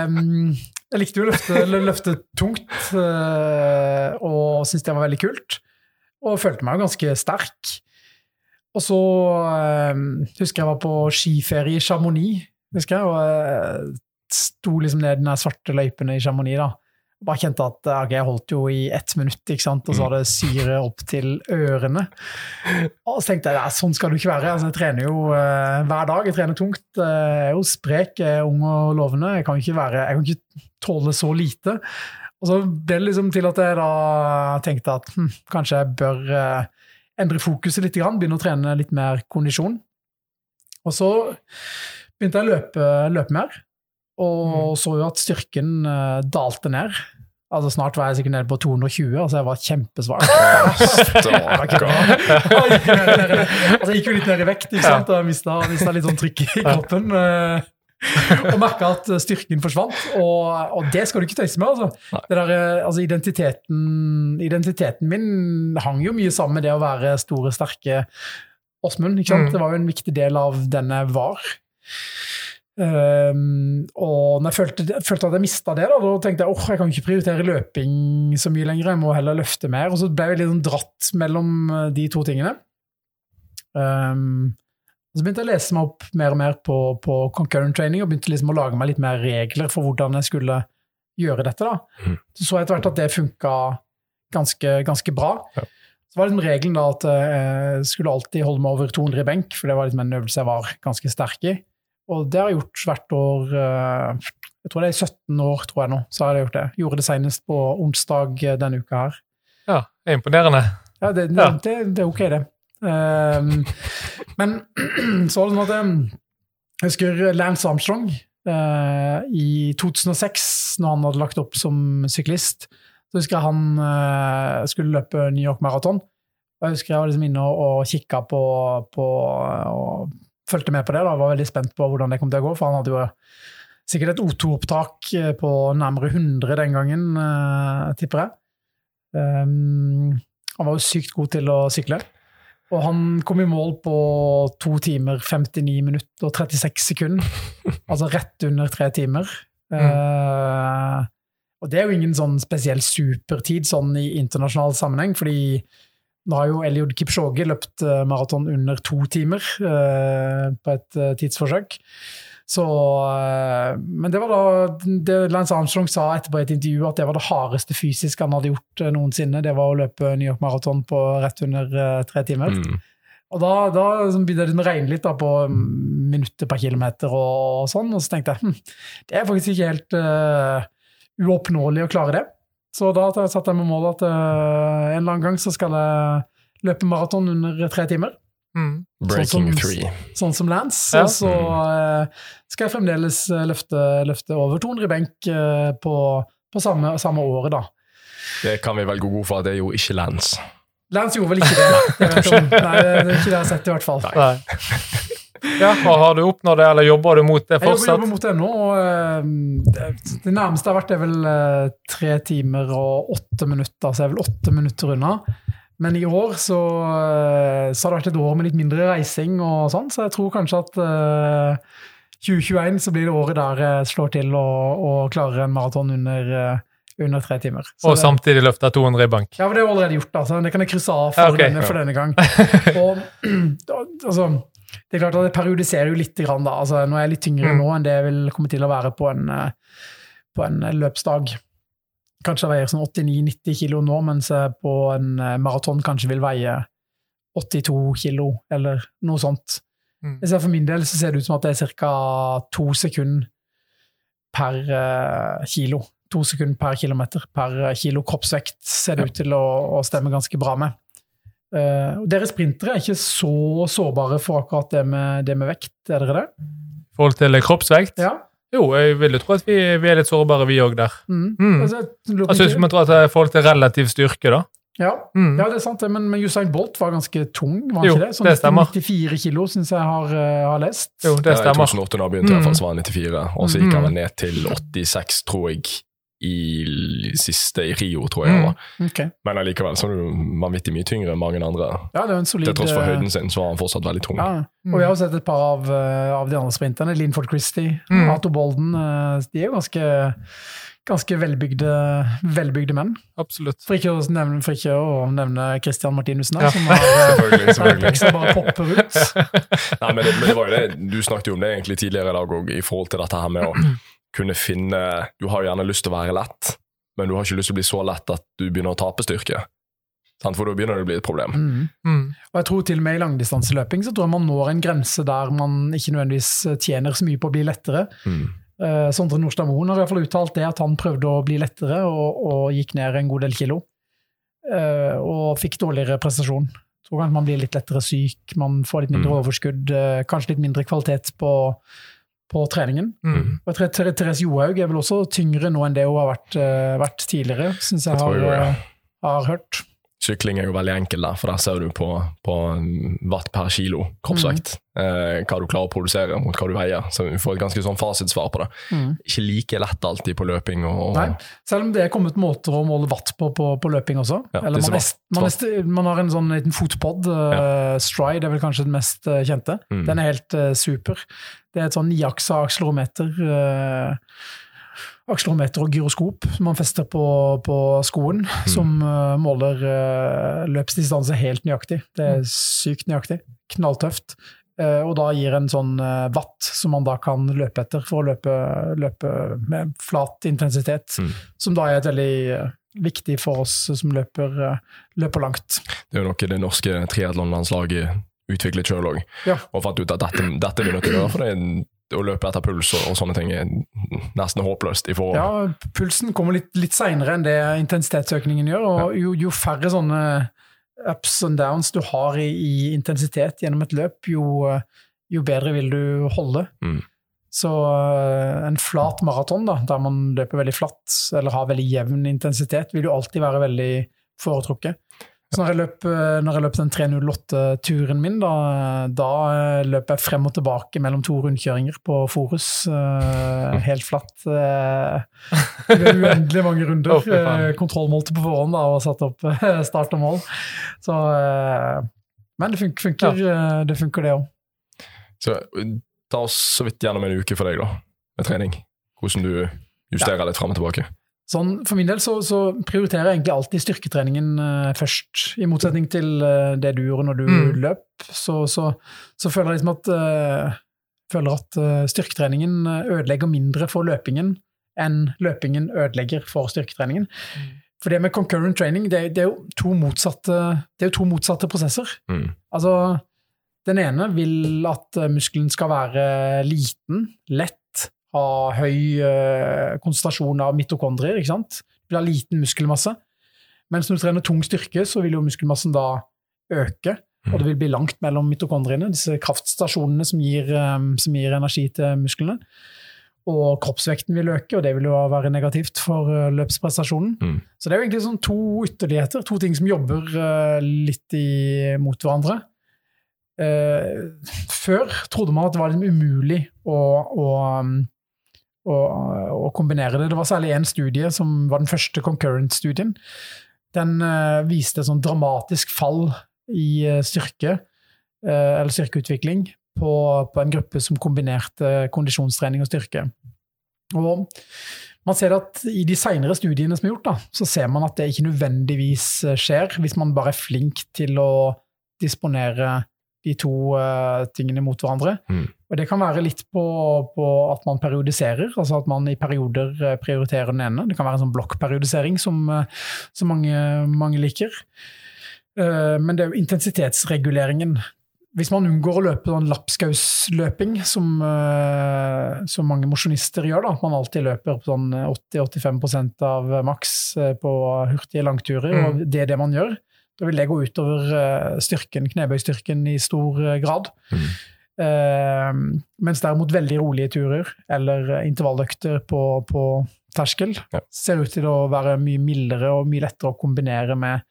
B: um, jeg likte jo å løfte, løfte tungt, uh, og syntes det var veldig kult. Og følte meg jo ganske sterk. Og så øh, husker jeg var på skiferie i Chamonix, husker jeg, og øh, sto liksom ned den svarte løypen i Chamonix. da. Bare kjente at okay, jeg holdt jo i ett minutt, ikke sant? og så hadde det syre opp til ørene. Og så tenkte jeg ja, sånn skal det ikke være. Altså, jeg trener jo øh, hver dag, jeg trener tungt. Jeg er jo sprek, jeg er ung og lovende. Jeg kan ikke, være, jeg kan ikke tåle så lite. Og så ble det liksom til at jeg da tenkte at hm, kanskje jeg bør endre fokuset litt, begynne å trene litt mer kondisjon. Og så begynte jeg å løpe, løpe mer, og
C: Mm.
B: så jo at styrken eh, dalte ned. Altså Snart var jeg sikkert nede på 220, altså jeg var kjempesvak. Altså jeg gikk jo litt ned i vekt, ikke sant? og mista, mista litt sånn trykk i kroppen. eh, Og merka at styrken forsvant, og, og det skal du ikke tøyse med. altså. Det der, eh, altså identiteten, identiteten min hang jo mye sammen med det å være store, sterke Åsmund.
C: Mm.
B: Det var jo en viktig del av den jeg var. Um, og når jeg følte, følte at jeg mista det, da, da tenkte jeg åh, jeg kan ikke prioritere løping så mye lenger, jeg må heller løfte mer. Og så ble jeg litt sånn dratt mellom eh, de to tingene. Um, så begynte jeg å lese meg opp mer og mer på, på concurrent training, og begynte liksom å lage meg litt mer regler for hvordan jeg skulle gjøre dette. da.
A: Mhm.
B: Så så jeg etter hvert at det funka ganske, ganske bra.
A: Ja.
B: Så var liksom regelen da at jeg skulle alltid holde meg over 200 i benk, for det var liksom en øvelse jeg var ganske sterk i. Og det har jeg gjort hvert år eh, Jeg tror det er i 17 år, tror jeg nå. så har jeg gjort det. Gjorde det senest på onsdag eh, denne uka her.
C: Ja, det er imponerende.
B: Ja, det,
C: Ja.
B: Det, det er ok, det. Ehm, men så var det sånn at um, jeg husker Lance Armstrong eh, i 2006, når han hadde lagt opp som syklist. Så husker jeg han eh, skulle løpe New York Marathon. Jeg husker jeg var liksom inne og, og kikka på, på og fulgte med på det. da, Var veldig spent på hvordan det kom til å gå, for han hadde jo sikkert et O2-opptak eh, på nærmere 100 den gangen, tipper jeg. Um, han var jo sykt god til å sykle. Og han kom i mål på to timer, 59 minutter og 36 sekunder. altså rett under tre timer. Eh, og det er jo ingen sånn spesiell supertid sånn i internasjonal sammenheng, fordi nå har jo Eliud Kipchoge løpt eh, maraton under to timer uh, på et tidsforsøk. Så, eh, men det var da det Lance Armstrong sa etterpå i et intervju, at det var det hardeste fysisk han hadde gjort eh, noensinne. Det var å løpe New York Marathon på rett under eh, tre timer.
A: Mm.
B: Og da, da begynte liksom å regne litt da, på mm, minutter per kilometer og, og sånn, og så tenkte jeg hm, det er faktisk ikke helt uh, uoppnåelig å klare det. Så da satte jeg meg mål at uh, en eller annen gang så skal jeg løpe maraton under tre timer.
C: Mm.
A: Breaking
B: Sånn som-
A: three.
B: Sånn som Lance.
C: Ja.
B: Og så eh, skal jeg fremdeles eh, løfte, løfte over 200 i benk eh, på, på samme, samme året, da.
A: Det kan vi vel gå god for at det jo ikke Lance.
B: Lance gjorde vel ikke det. det. Nei, det er ikke det jeg har sett, i hvert fall.
C: Nei. Ja, og Har du oppnådd det, eller jobber du mot det
B: Jeg jobber, jobber mot det nå. og uh, det- Det nærmeste har vært, er vel tre timer og åtte minutter, så jeg er vel åtte minutter unna. Men i år så, eh, så har det vært et år med litt mindre reising og sånn, så jeg tror kanskje at uh, 2021 så blir det året der jeg slår til og, og klarer en maraton under, eh, under tre timer. Så
C: Og
B: det-
C: samtidig løfter 200 i bank.
B: ja, men det er allerede gjort, altså. Det kan jeg krysse av for,
C: Ja, ok.
B: denne, for denne gang. Og, altså, det er klart at det periodiserer jo litt, grann, da. Altså, nå er jeg litt tyngre
C: Mm.
B: nå enn det jeg vil komme til å være på en, eh, på en løpsdag. Kanskje veier sånn 89-90 kilo nå, mens jeg på en eh, maraton kanskje vil veie 82 kilo, eller noe sånt.
C: Mm.
B: Så For min del så ser det ut som at det er ca. to sekunder per eh, kilo. To sekunder per kilometer per eh, kilo kroppsvekt ser det ut til å, å stemme ganske bra med. Uh, dere sprintere er ikke så sårbare for akkurat det med, det med vekt, er dere det?
C: I forhold til kroppsvekt?
B: Ja.
C: Jo, jeg vil jo tro at vi, vi er litt sårbare, vi òg der.
B: Mm.
C: Mm.
B: Altså, jeg lurer
C: Altså, man tror at det er i til relativ styrke, da.
B: ja.
C: Mm.
B: ja, det er sant, men, men Usain Bolt var ganske tung, var han
C: Jo,
B: ikke det? Sånn
C: det stemmer.
B: 94 kilo, syns jeg har, uh, har lest.
C: Jo, det
A: Ja, I
C: stemmer.
A: 2008 da begynte, i hvert
C: Mm.
A: så var han 94, og så gikk han
C: Mm.
A: vel ned til 86, tror jeg, i siste i Rio, tror jeg
C: Mm.
B: okay.
A: Men allikevel så er du vanvittig mye tyngre enn mange andre.
B: Ja, det er en solid
A: Til tross for
B: eh,
A: høyden sin, så var han fortsatt veldig tung.
B: Ja,
C: Mm.
B: og vi har jo sett et par av, eh, av de andre sprinterne. Linford Christie,
C: Mm.
B: Arthur Bolden. eh, De er jo ganske, ganske velbygde, velbygde menn.
C: Absolutt.
B: For ikke, å nevne, for ikke å nevne Christian Martinussen
C: Ja.
B: som har
A: Selvfølgelig, selvfølgelig.
B: peksa bare popper ut.
A: Nei, men det, men det var jo det, Du snakket jo om det egentlig tidligere i dag òg, i forhold til dette her med å kunne finne Du har gjerne lyst til å være lett, men du har ikke lyst til å bli så lett at du begynner å tape styrke. For da begynner det å bli et problem.
B: Mm.
C: Mm.
B: Og jeg tror til og med i langdistanseløping så tror jeg man når en grense der man ikke nødvendigvis tjener så mye på å bli lettere.
A: Mm.
B: Uh, Sondre Nordstad Moen har i hvert fall uttalt det, at han prøvde å bli lettere og, og gikk ned en god del kilo. Uh, og fikk dårligere prestasjon. Tror kanskje man blir litt lettere syk, man får litt mindre
A: Mm.
B: overskudd, uh, kanskje litt mindre kvalitet på, på treningen.
C: Mm.
B: Og jeg tror Therese Johaug er vel også tyngre nå enn det hun har vært, eh, vært tidligere, syns jeg
A: jeg,
B: har,
A: jeg
B: eh, har hørt.
A: Sykling er jo veldig enkel der, for der ser du på, på watt per kilo kroppsvekt. Eh, hva du klarer å produsere mot hva du veier. Så vi får et ganske sånn fasitsvar på det.
B: Mm.
A: Ikke like lett alltid på løping. Og, og
B: Nei, selv om det er kommet måter å måle watt på på, på løping også.
A: Ja,
B: Eller man, er, man, er, man har en sånn liten fotpod, eh, Stride er vel kanskje den mest eh, kjente.
A: Mm.
B: Den er helt uh, super. Det er et sånn niaksa akselerometer. eh, akselerometer og gyroskop som man fester på, på skoen, som uh, måler uh, løpsdistanse helt nøyaktig. Det er sykt nøyaktig. Knalltøft. Uh, og da gir en sånn eh, watt som man da kan løpe etter for å løpe, løpe med flat intensitet.
A: Mm.
B: Som da er et veldig eh, viktig for oss som løper, eh, løper langt.
A: Det er jo noe det norske triatlonlandslaget utviklet sjøl òg.
B: Ja.
A: Og fant ut at dette, dette er vi nødt til å gjøre, for det er, å løpe etter puls og, og sånne ting er nesten håpløst i forhold.
B: Ja, pulsen kommer litt, litt seinere enn det intensitetsøkningen gjør. og jo, jo færre sånne ups and downs du har i, i intensitet gjennom et løp, jo, jo bedre vil du holde.
A: Mm.
B: Så eh, en flat maraton, da, der man løper veldig flatt eller har veldig jevn intensitet, vil jo alltid være veldig foretrukket. Så når jeg løp, eh, når jeg løp den 308-turen min, da, da eh, løp jeg frem og tilbake mellom to rundkjøringer på Forus. eh, helt flatt. det med uendelig mange runder. Kontrollmålte på forhånd da, og satt opp start og mål. Så, men det funker, funker, ja. det, funker det òg.
A: Så ta oss så vidt gjennom en uke for deg, da, med trening. Hvordan du justerer litt fram og tilbake.
B: Sånn, for min del så, så prioriterer jeg egentlig alltid styrketreningen uh, først. I motsetning til uh, det du gjorde når du
C: Mm.
B: løp, så, så, så føler jeg liksom at, uh, føler at styrketreningen ødelegger mindre for løpingen enn løpingen ødelegger for styrketreningen. For det med concurrent training, det, det, er, jo to motsatte, det er jo to motsatte prosesser.
A: Mm.
B: Altså, den ene vil at muskelen skal være liten, lett, ha høy eh, konsentrasjon av mitokondrier, ikke sant? Du vil ha liten muskelmasse. Mens når du trener tung styrke, så vil jo muskelmassen da øke, og det vil bli langt mellom mitokondriene, disse kraftstasjonene som gir, eh, som gir energi til musklene. Og kroppsvekten vil øke, og det vil jo være negativt for eh, løpsprestasjonen.
A: Mm.
B: Så det er jo egentlig sånn to ytterligheter, to ting som jobber litt i, mot hverandre. Eh, før trodde man at det var liksom umulig å, å, å, å kombinere det. Det var særlig én studie, som var den første concurrent-studien. Den uh, viste et sånn dramatisk fall i uh, styrke, uh, eller styrkeutvikling, på, på en gruppe som kombinerte kondisjonstrening og styrke. Og man ser at I de senere studiene som er gjort, da, så ser man at det ikke nødvendigvis skjer, hvis man bare er flink til å disponere de to uh, tingene mot hverandre.
A: Mm.
B: Og Det kan være litt på, på at man periodiserer, altså at man i perioder eh, prioriterer den ene. Det kan være en sånn blokkperiodisering som, eh, som mange, mange liker. Uh, Men det er jo intensitetsreguleringen. Hvis man unngår å løpe sånn lapskausløping, som, uh, som mange mosjonister gjør, da, at man alltid løper på sånn 80-85 av maks på hurtige langturer,
C: Mm.
B: og det er det man gjør, da vil det gå utover eh, styrken, knebøystyrken i stor eh, grad.
A: Mm.
B: Eh, mens derimot veldig rolige turer, eller eh, intervalløkter på, på terskel,
A: Ja.
B: ser ut til å være mye mildere og mye lettere å kombinere med,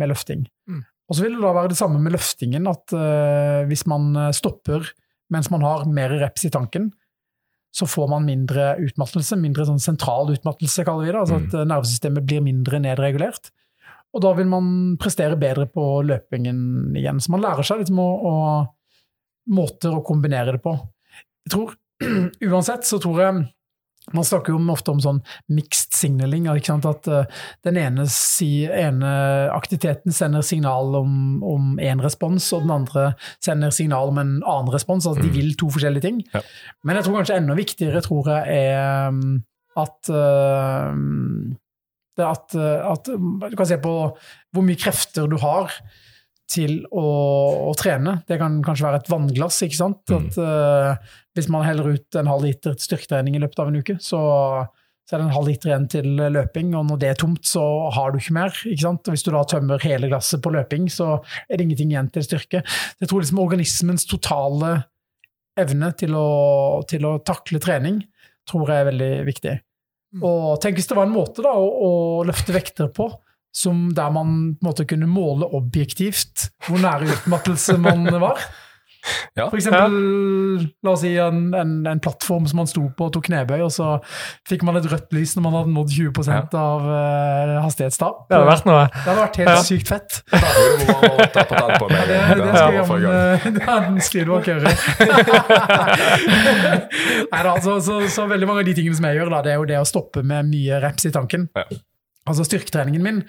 B: med løfting.
C: Mm.
B: Og så vil det da være det samme med løftingen, at eh, hvis man stopper mens man har mer reps i tanken, så får man mindre utmattelse, mindre sånn sentral utmattelse, kaller vi det. Altså
A: Mm.
B: at nervesystemet blir mindre nedregulert. Og da vil man prestere bedre på løpingen igjen. Så man lærer seg liksom å, å måter å kombinere det på. Jeg tror, Uansett så tror jeg man snakker jo ofte om sånn mixed signaling. At eh, den ene, si, ene aktiviteten sender signal om, én respons, og den andre sender signal om en annen respons. Altså de
A: Mm.
B: vil to forskjellige ting.
A: Ja.
B: Men jeg tror kanskje enda viktigere tror jeg er um, at uh, at, at Du kan se på hvor mye krefter du har til å, å trene. Det kan kanskje være et vannglass. ikke sant?
A: Mm.
B: At uh, Hvis man heller ut en halv liter styrketrening i løpet av en uke, så, så er det en halv liter igjen til løping, og når det er tomt, så har du ikke mer. ikke sant? Og Hvis du da tømmer hele glasset på løping, så er det ingenting igjen til styrke. Jeg tror liksom organismens totale evne til å, til å takle trening tror jeg er veldig viktig.
C: Mm.
B: Og tenk hvis det var en måte da, å, å løfte vekter på som der man på en måte kunne måle objektivt hvor nære utmattelse man var.
A: Ja.
B: For eksempel, la oss si en, en, en plattform som man sto på og tok knebøy, og så fikk man et rødt lys når man hadde nådd 20
A: Ja.
B: av uh, hastighetstap.
C: Det hadde vært noe.
B: Det hadde vært helt
C: Ja.
B: sykt fett.
A: Da må du bare ta på meg.
B: Det, det,
A: Det
B: skal
A: er
B: jeg skrive bak øret. Neida, så, så, så veldig mange av de tingene som jeg gjør, da, det er jo det å stoppe med mye reps i tanken.
A: Ja.
B: Altså Styrketreningen min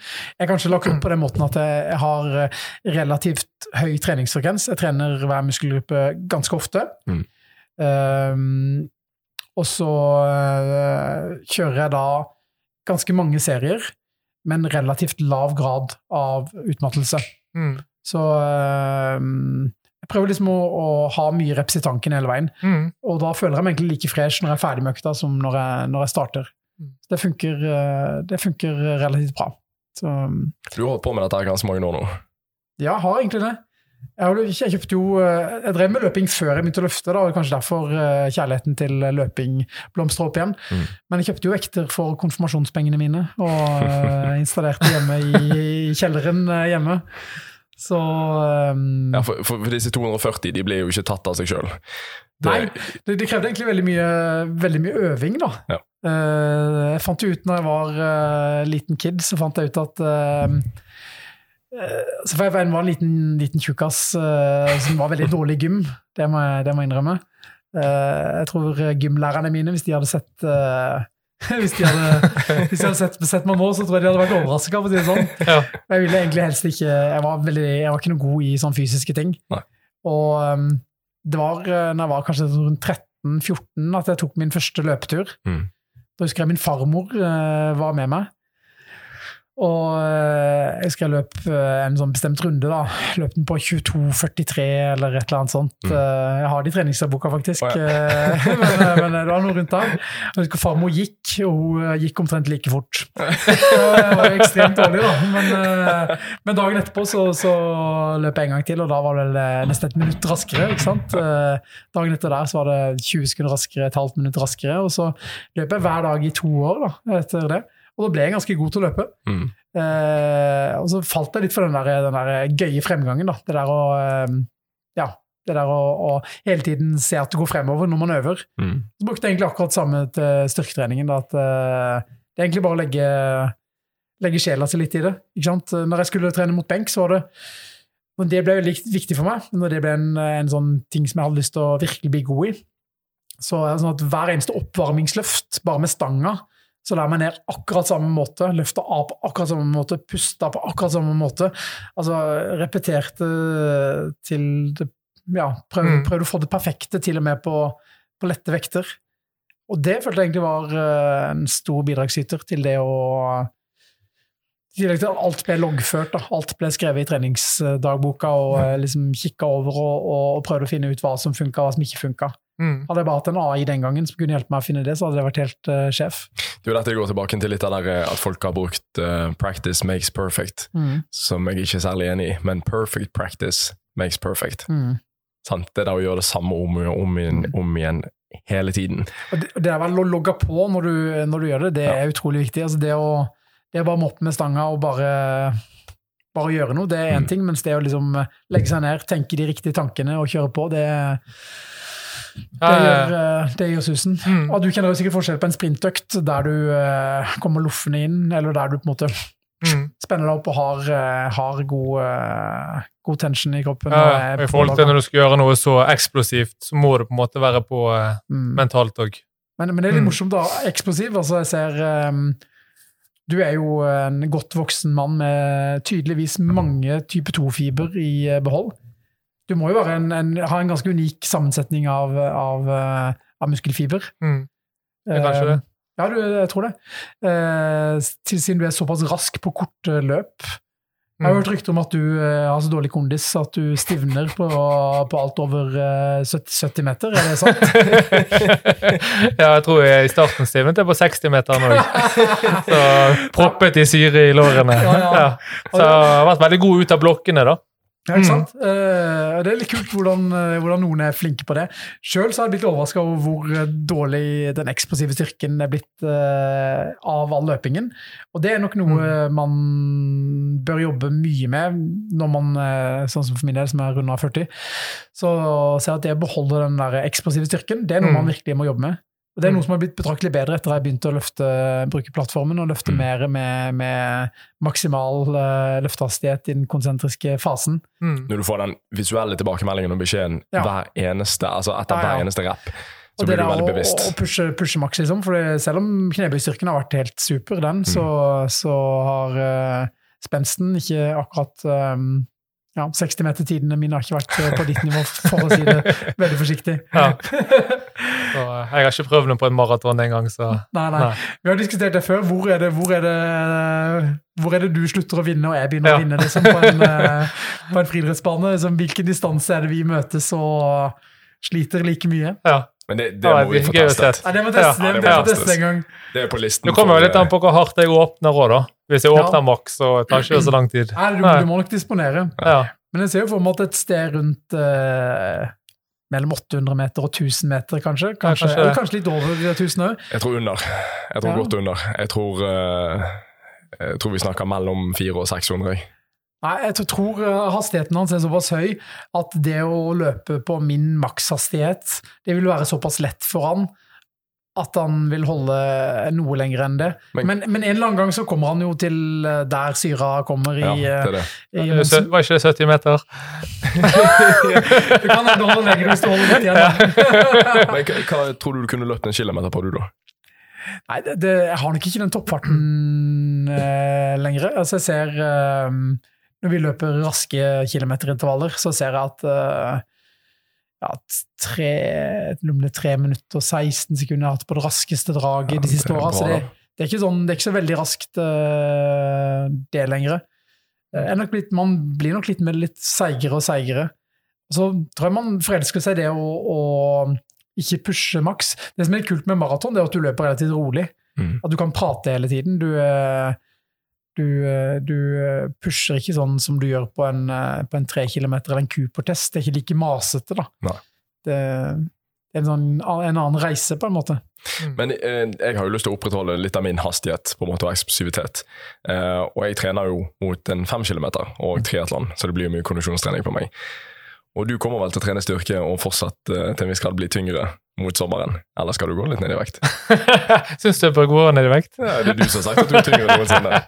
B: er kanskje lagt opp på den måten at jeg har eh, relativt høy treningsfrekvens. Jeg trener hver muskelgruppe ganske ofte.
A: Mm.
B: Um, og så eh, kjører jeg da ganske mange serier, men relativt lav grad av utmattelse.
C: Mm.
B: Så øhm, jeg prøver liksom å, å ha mye reps i tanken hele veien.
C: Mm.
B: Og da føler jeg meg egentlig like fresh når jeg er ferdig med økta som når jeg, når jeg starter. Det funker, øh, det funker relativt bra. Så
A: Du har holdt på med dette her ganske mange år nå.
B: ja, jeg har egentlig det. Jeg, har, jeg jo øh, Jeg drev med løping før jeg begynte å løfte, da, og kanskje derfor kjærligheten til løping blomstra opp igjen.
A: Mm.
B: Men jeg kjøpte jo vekter for konfirmasjonspengene mine, og installerte hjemme i, i kjelleren hjemme. Så um,
A: Ja, for, for disse 240 de ble jo ikke tatt av seg sjøl.
B: Nei, det, det krevde egentlig veldig mye, veldig mye øving, da.
A: Ja.
B: Eh, jeg fant jo ut når jeg var eh, liten kid, så fant jeg ut at eh, så for Jeg var en liten, liten tjukkas som var veldig dårlig i gym, det må jeg, det må jeg innrømme. Jeg tror gymlærerne mine, hvis de hadde sett hvis de hadde, hvis de hadde sett, sett meg nå, så tror jeg de hadde vært overraska. Si sånn.
C: Ja.
B: Jeg ville egentlig helst ikke Jeg var, veldig, jeg var ikke noe god i sånne fysiske ting.
A: Nei.
B: Og um, det var når jeg var kanskje rundt 13-14 at jeg tok min første løpetur.
A: Mm.
B: Da husker jeg min farmor uh, var med meg. Og uh, jeg husker jeg løp uh, en sånn bestemt runde. da. Løp den på 22,43 eller et eller annet sånt.
A: Mm.
B: Uh, jeg har det i treningsdagboka, faktisk.
A: Oh,
B: ja. men, men det var noe rundt der. Jeg husker farmor gikk, og hun gikk omtrent like fort. det var ekstremt dårlig, da. Men, men dagen etterpå så, så løp jeg en gang til, og da var det vel, nesten et minutt raskere. ikke sant? Dagen etter der så var det 20 sekunder raskere, et halvt minutt raskere. Og så løp jeg hver dag i to år da, etter det. Og da ble jeg ganske god til å løpe.
A: Mm.
B: Eh, og så falt jeg litt for den der, den der gøye fremgangen. da. Det der å eh, ja, det der å, å hele tiden se at du går fremover når man øver.
A: Mm.
B: Så brukte jeg egentlig akkurat samme til styrketreningen. Da, at eh, Det er egentlig bare å legge, legge sjela si litt i det. Når jeg skulle trene mot benk, så var det og Det ble veldig viktig for meg. Når det ble en, en sånn ting som jeg hadde lyst til å virkelig bli god i. Så sånn at hver eneste oppvarmingsløft, bare med stanga, så la meg ned akkurat samme måte, løfta av på akkurat samme måte, pusta på akkurat samme måte. Altså repeterte til det Ja, prøvde,
C: Mm.
B: prøvde å få det perfekte til og med på, på lette vekter. Og det følte jeg egentlig var eh, en stor bidragsyter til det å i tillegg til at alt ble loggført, da. alt ble skrevet i treningsdagboka og ja. liksom kikka over og, og, og prøvde å finne ut hva som funka og hva som ikke funka.
C: Mm.
B: Hadde jeg bare hatt en AI den gangen som kunne hjelpe meg å finne det, så hadde det vært helt uh, sjef.
A: Det er jo dette jeg går tilbake til litt av der eh, at folk har brukt uh, 'practice makes perfect', som jeg ikke er særlig enig i. Men 'perfect practice makes perfect'.
B: Mm.
A: Sant? Det er da å gjøre det samme om og om igjen, om igjen hele tiden.
B: Og det, det er vel å logge på når du, når du gjør det, det
A: Ja.
B: er utrolig viktig. Altså det, å, det å bare moppe med stanga og bare, bare gjøre noe, det er én
A: Mm.
B: ting, mens det å liksom legge seg ned, tenke de riktige tankene og kjøre på, det, det, gjør, eh, det gjør susen.
C: Mm.
B: Og du kjenner jo sikkert forskjell på en sprintøkt der du eh, kommer loffende inn, eller der du på en måte
C: Mm.
B: spenner deg opp og har, eh, har god, god tension i kroppen.
C: Ja,
B: og
C: I forhold til når du skal gjøre noe så eksplosivt, så må du på en måte være på
B: Mm.
C: mentalt òg.
B: Men, men det er litt
C: Mm.
B: morsomt, da. Eksplosiv. Altså, jeg ser um, Du er jo en godt voksen mann med tydeligvis mange type 2-fiber i eh, behold. Du må jo være en, en, ha en ganske unik sammensetning av, av, eh, av muskelfiber.
C: Mm. Er kanskje
B: Eh,
C: det.
B: Ja, du, jeg tror det. Eh, siden du er såpass rask på korte løp. Jeg har
C: Mm.
B: hørt rykter om at du eh, har så dårlig kondis at du stivner på, på alt over eh, 70, 70 meter. Er det sant?
C: ja, jeg tror jeg i starten stivnet jeg på 60-meteren òg. Så proppet i syre i lårene.
B: Ja, ja.
C: Ja. Så jeg har vært veldig god ut av blokkene, da.
B: Ja, ikke sant? Uh, det er litt kult hvordan, uh, hvordan, noen er flinke på det. Sjøl har jeg blitt overraska over hvor eh, dårlig den eksplosive styrken er blitt uh, av all løpingen. Og det er nok noe mm. man bør jobbe mye med når man, sånn som for min del, som er runda 40, så ser jeg at det å beholde den der eksplosive styrken, det er noe mm. man virkelig må jobbe med. Og Det er noe mm. som har blitt betraktelig bedre etter at jeg begynte å løfte, bruke plattformen og løfte mm. mer med, med maksimal uh, løftehastighet i den konsentriske fasen.
A: Mm. Når du får den visuelle tilbakemeldingen og beskjeden ja. hver eneste, altså etter ja, ja. hver eneste rap, så blir du veldig bevisst.
B: Og pushe, pushe maks, liksom. For selv om knebøystyrken har vært helt super, den, mm. så, så, har uh, spensten ikke akkurat um, ja, 60-metertidene mine har ikke vært eh, på ditt nivå, for å si det veldig forsiktig. Ja.
C: Så, eh, jeg har ikke prøvd noe på en maraton engang, så
B: nei, nei, nei. Vi har diskutert det før. Hvor er det, hvor er det, hvor er det du slutter å vinne, og jeg begynner ja. å vinne liksom, på en, eh, på en friidrettsbane? Liksom, hvilken distanse er det vi møtes og sliter like mye?
C: Ja.
A: Men det, det må vi få testet.
B: Ja, det må testes, ja, det, det, det gang.
A: Det er på listen.
C: Det kommer jo litt an på hvor hardt jeg åpner òg, da. Hvis jeg åpner maks, så tar ikke det så lang tid.
B: Nei, du, du må nok disponere. Ja. Men jeg ser jo for meg at et sted rundt eh, mellom 800 meter og 1000 meter, kanskje? Kanskje, kanskje, eller kanskje litt over 1000 òg?
A: Jeg tror under. Jeg tror ja. godt under. Jeg tror, uh, jeg tror vi snakker mellom 400 og 600.
B: Nei, jeg tror eh, hastigheten hans er såpass høy at det å løpe på min makshastighet, det vil være såpass lett for han at han vil holde noe lenger enn det. Men, men, men, en eller annen gang så kommer han jo til eh, der syra kommer i, ja, det
C: det. I, Var ikke det 70 meter?
B: du kan enda holde lenger hvis du holder litt igjen.
A: men hva, hva, tror du du kunne løpt en kilometer på, du da?
B: Nei, det, det, jeg har nok ikke den toppfarten eh, lenger. Altså, jeg ser eh, Når vi løper raske kilometerintervaller, så ser jeg at uh, ja, tre, tre minutter og 16 sekunder jeg har hatt på det raskeste draget ja, de siste åra. Så det, det, er sånn, det, er ikke så veldig raskt, uh, det lenger. Litt, man blir nok litt, litt seigere og seigere. Så tror jeg man forelsker seg i det å, å, ikke pushe maks. Det som er kult med maraton, er at du løper relativt rolig. Mm. At du kan prate hele tiden. Du, uh, du, eh, du, eh, pusher ikke sånn som du gjør på en, eh, på en tre kilometer eller en Cooper-test. Det er ikke like masete, da. Nei. Det er en, sånn, en, annen reise, på en måte.
A: Mm. Men eh, jeg har jo lyst til å opprettholde litt av min hastighet på en måte og eksplosivitet. Eh, og jeg trener jo mot en fem kilometer og triatlon, så det blir jo mye kondisjonstrening på meg. Og du kommer vel til å trene styrke og fortsatt eh, til en viss grad bli tyngre mot sommeren? Eller skal du gå litt ned i vekt?
C: Syns du jeg bør gå ned i vekt?
A: Ja, det er du som har sagt at du er tyngre noensinne.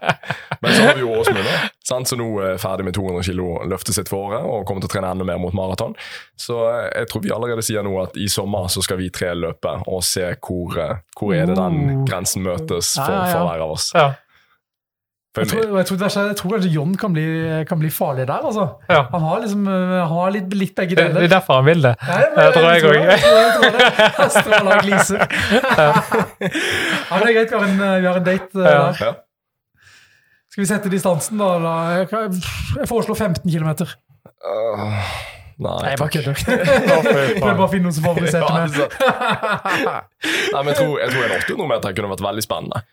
A: Men så har vi jo Åsmund, som nå er ferdig med 200 kg løftet sitt for året og kommer til å trene enda mer mot maraton. Så eh, jeg tror vi allerede sier nå at i sommer så skal vi tre løpe og se hvor, eh, hvor er det den oh. grensen møtes for, for hver av oss. Ja.
B: Jeg tror, jeg, tror, jeg tror, kanskje John kan bli, kan bli farlig der. altså. Ja. Han har liksom eh, han har litt, litt begge deler.
C: Det er derfor han vil det. Ja, det,
B: tror jeg òg. Stråla glise. ja. ja, det er greit. Vi har en, vi har en date ja. der. Skal vi sette distansen, da? Jeg foreslår 15 km. Uh, nei, nei, jeg bare kødder. Prøver bare å finne noen som favoriserer meg.
A: nei, men jeg tror, jeg tror en 800 meter kunne vært veldig spennende.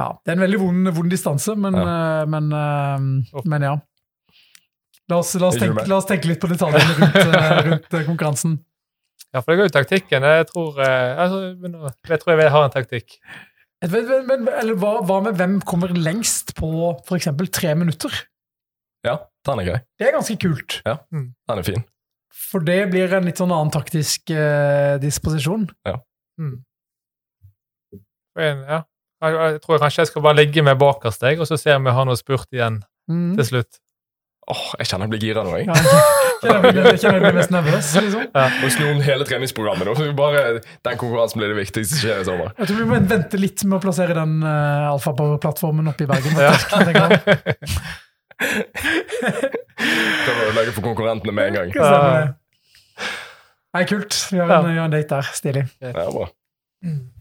B: Ja, Det er en veldig vond, vond distanse, men ja. Uh, men, uh, men, ja. La oss, la, oss tenke, la oss, tenke, litt på detaljene rundt, uh, rundt konkurransen.
C: Ja, for det går jo taktikken. Jeg tror, altså, jeg tror jeg har en taktikk.
B: Men, men, eller hva, hva, med hvem kommer lengst på f.eks. tre minutter?
A: Ja, den er grei.
B: Det er ganske kult.
A: Ja, mm. den er fin.
B: For det blir en litt sånn annen taktisk eh, disposisjon.
A: Ja. Mm.
C: ja. Jeg tror kanskje jeg skal bare ligge med bakerst og så ser vi om jeg har noe spurt igjen mm. til slutt.
A: Åh, Jeg kjenner jeg blir gira nå, jeg.
B: Ja, kjenner jeg blir mest nervøs. liksom. Ja.
A: Og om hele treningsprogrammet. nå. Bare Den konkurransen blir det viktigste som skjer i sommer.
B: Jeg tror vi må vente litt med å plassere den uh, alfapower-plattformen oppe i Bergen. Ja.
A: Prøver å ødelegge for konkurrentene med en gang.
B: Ja. Nei, kult. Vi har en, ja. en date der. Stilig.
A: Ja, bra. Mm.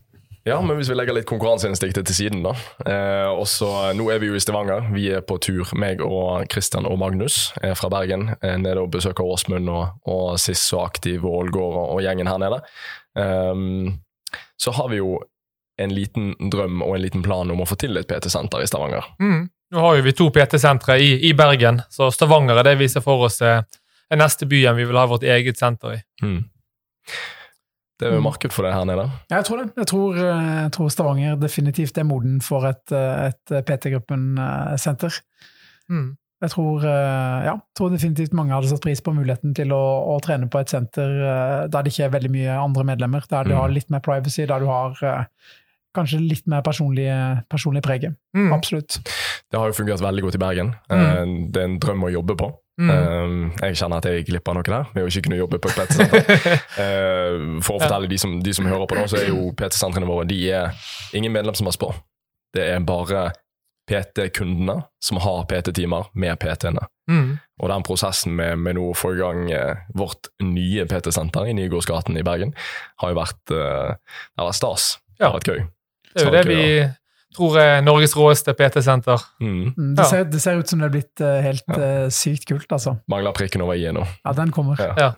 A: Ja, men hvis vi legger litt konkurranseinstinktet til siden, da. Eh, også, nå er vi jo i Stavanger. Vi er på tur, meg og Kristian og Magnus er fra Bergen. Eh, nede og besøker Åsmund og, og Siss og Aktiv og Ålgård og, og, gjengen her nede. Um, så har vi jo en liten drøm og en liten plan om å få til et PT-senter i Stavanger.
C: Mm. Nå har jo vi to PT-sentre i, i, Bergen, så Stavanger er det vi ser for oss er, er neste byen vi vil ha vårt eget senter i.
A: Mm. Det er jo marked for det her nede?
B: Jeg tror det. Jeg tror, eh, jeg tror Stavanger definitivt er moden for et, eh, et PT-gruppen-senter. Mm. Jeg tror, ja, tror, definitivt mange hadde satt pris på muligheten til å, å, trene på et senter der det ikke er veldig mye andre medlemmer, der du mm. har litt mer privacy, der du har kanskje litt mer personlig, personlig preget. Mm. Absolutt.
A: Det har jo fungert veldig godt i Bergen. Mm. Det er en drøm å jobbe på. Mm. Jeg kjenner at jeg gikk glipp av noe der ved å ikke kunne jobbe på et PT-senter. For å fortelle de som, de som hører på nå, så er jo PT-sentrene våre de er ingen medlem som har spår. Det er bare PT-kundene som har PT-timer med PT-ene. Mm. Og den prosessen med, med nå å få i gang eh, vårt nye PT-senter i Nygårdsgaten i Bergen, har jo vært, eh, det har vært stas. Det har vært gøy.
C: Det er jo det vi tror er Norges råeste PT-senter.
B: Mm. mm. Det, ser, det, ser, ut som det er blitt uh, helt ja. uh, sykt kult, altså.
A: Mangler prikken over i nå.
B: Ja, den kommer.
C: Ja.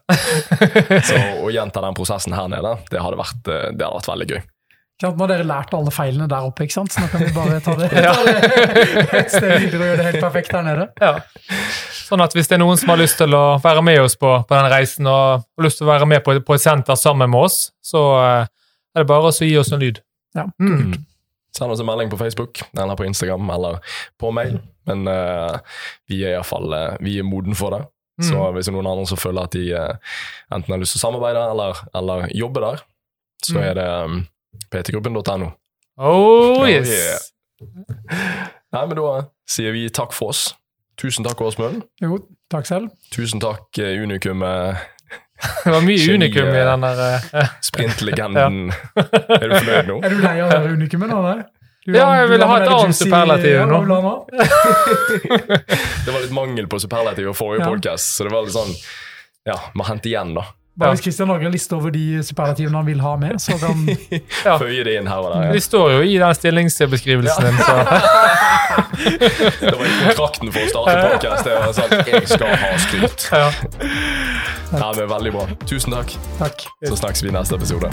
A: Så å gjenta den prosessen her nede, det hadde vært, det hadde vært veldig gøy.
B: Nå har dere lært alle feilene der oppe, ikke sant? så nå kan vi bare ta det, ta det et sted videre og gjøre det helt perfekt der nede.
C: Ja. Sånn at Hvis det er noen som har lyst til å være med oss på, på den reisen og har lyst til å være med på, på et senter sammen med oss, så uh, er det bare å gi oss en lyd.
B: Ja, mm.
A: Send oss en melding på Facebook eller på Instagram eller på mail. Men uh, vi er iallfall uh, eh, vi er moden for det. Mm. Så hvis det er noen andre som føler at de uh, enten har lyst til å samarbeide eller, eller jobbe der, så mm. er det um, ptgruppen.no.
C: Oh, yes!
A: Yeah. Nei, men da sier vi takk for oss. Tusen takk, Åsmund.
B: Jo, takk selv.
A: Tusen takk, Unikum.
C: Det var mye unikum i den der uh,
A: Sprintlegenden. ja. er du fornøyd nå?
B: Er du lei av det unikumet nå?
C: ja, jeg ville ha et annet superlativ nå.
A: det var litt mangel på superlativ i forrige ja. podcast, så det var litt sånn Ja, må hente igjen, da.
B: Bare Hvis Kristian lager en liste over de superlativene han vil ha med, så kan
A: ja. Føye det inn her og der.
C: Ja. De står jo i den stillingsbeskrivelsen din, så
A: Det var i kontrakten for å starte var sånn, Jeg skal ha skryt. Ja. Ja, men Veldig bra. Tusen takk.
B: Takk.
A: Så snakkes vi i neste episode.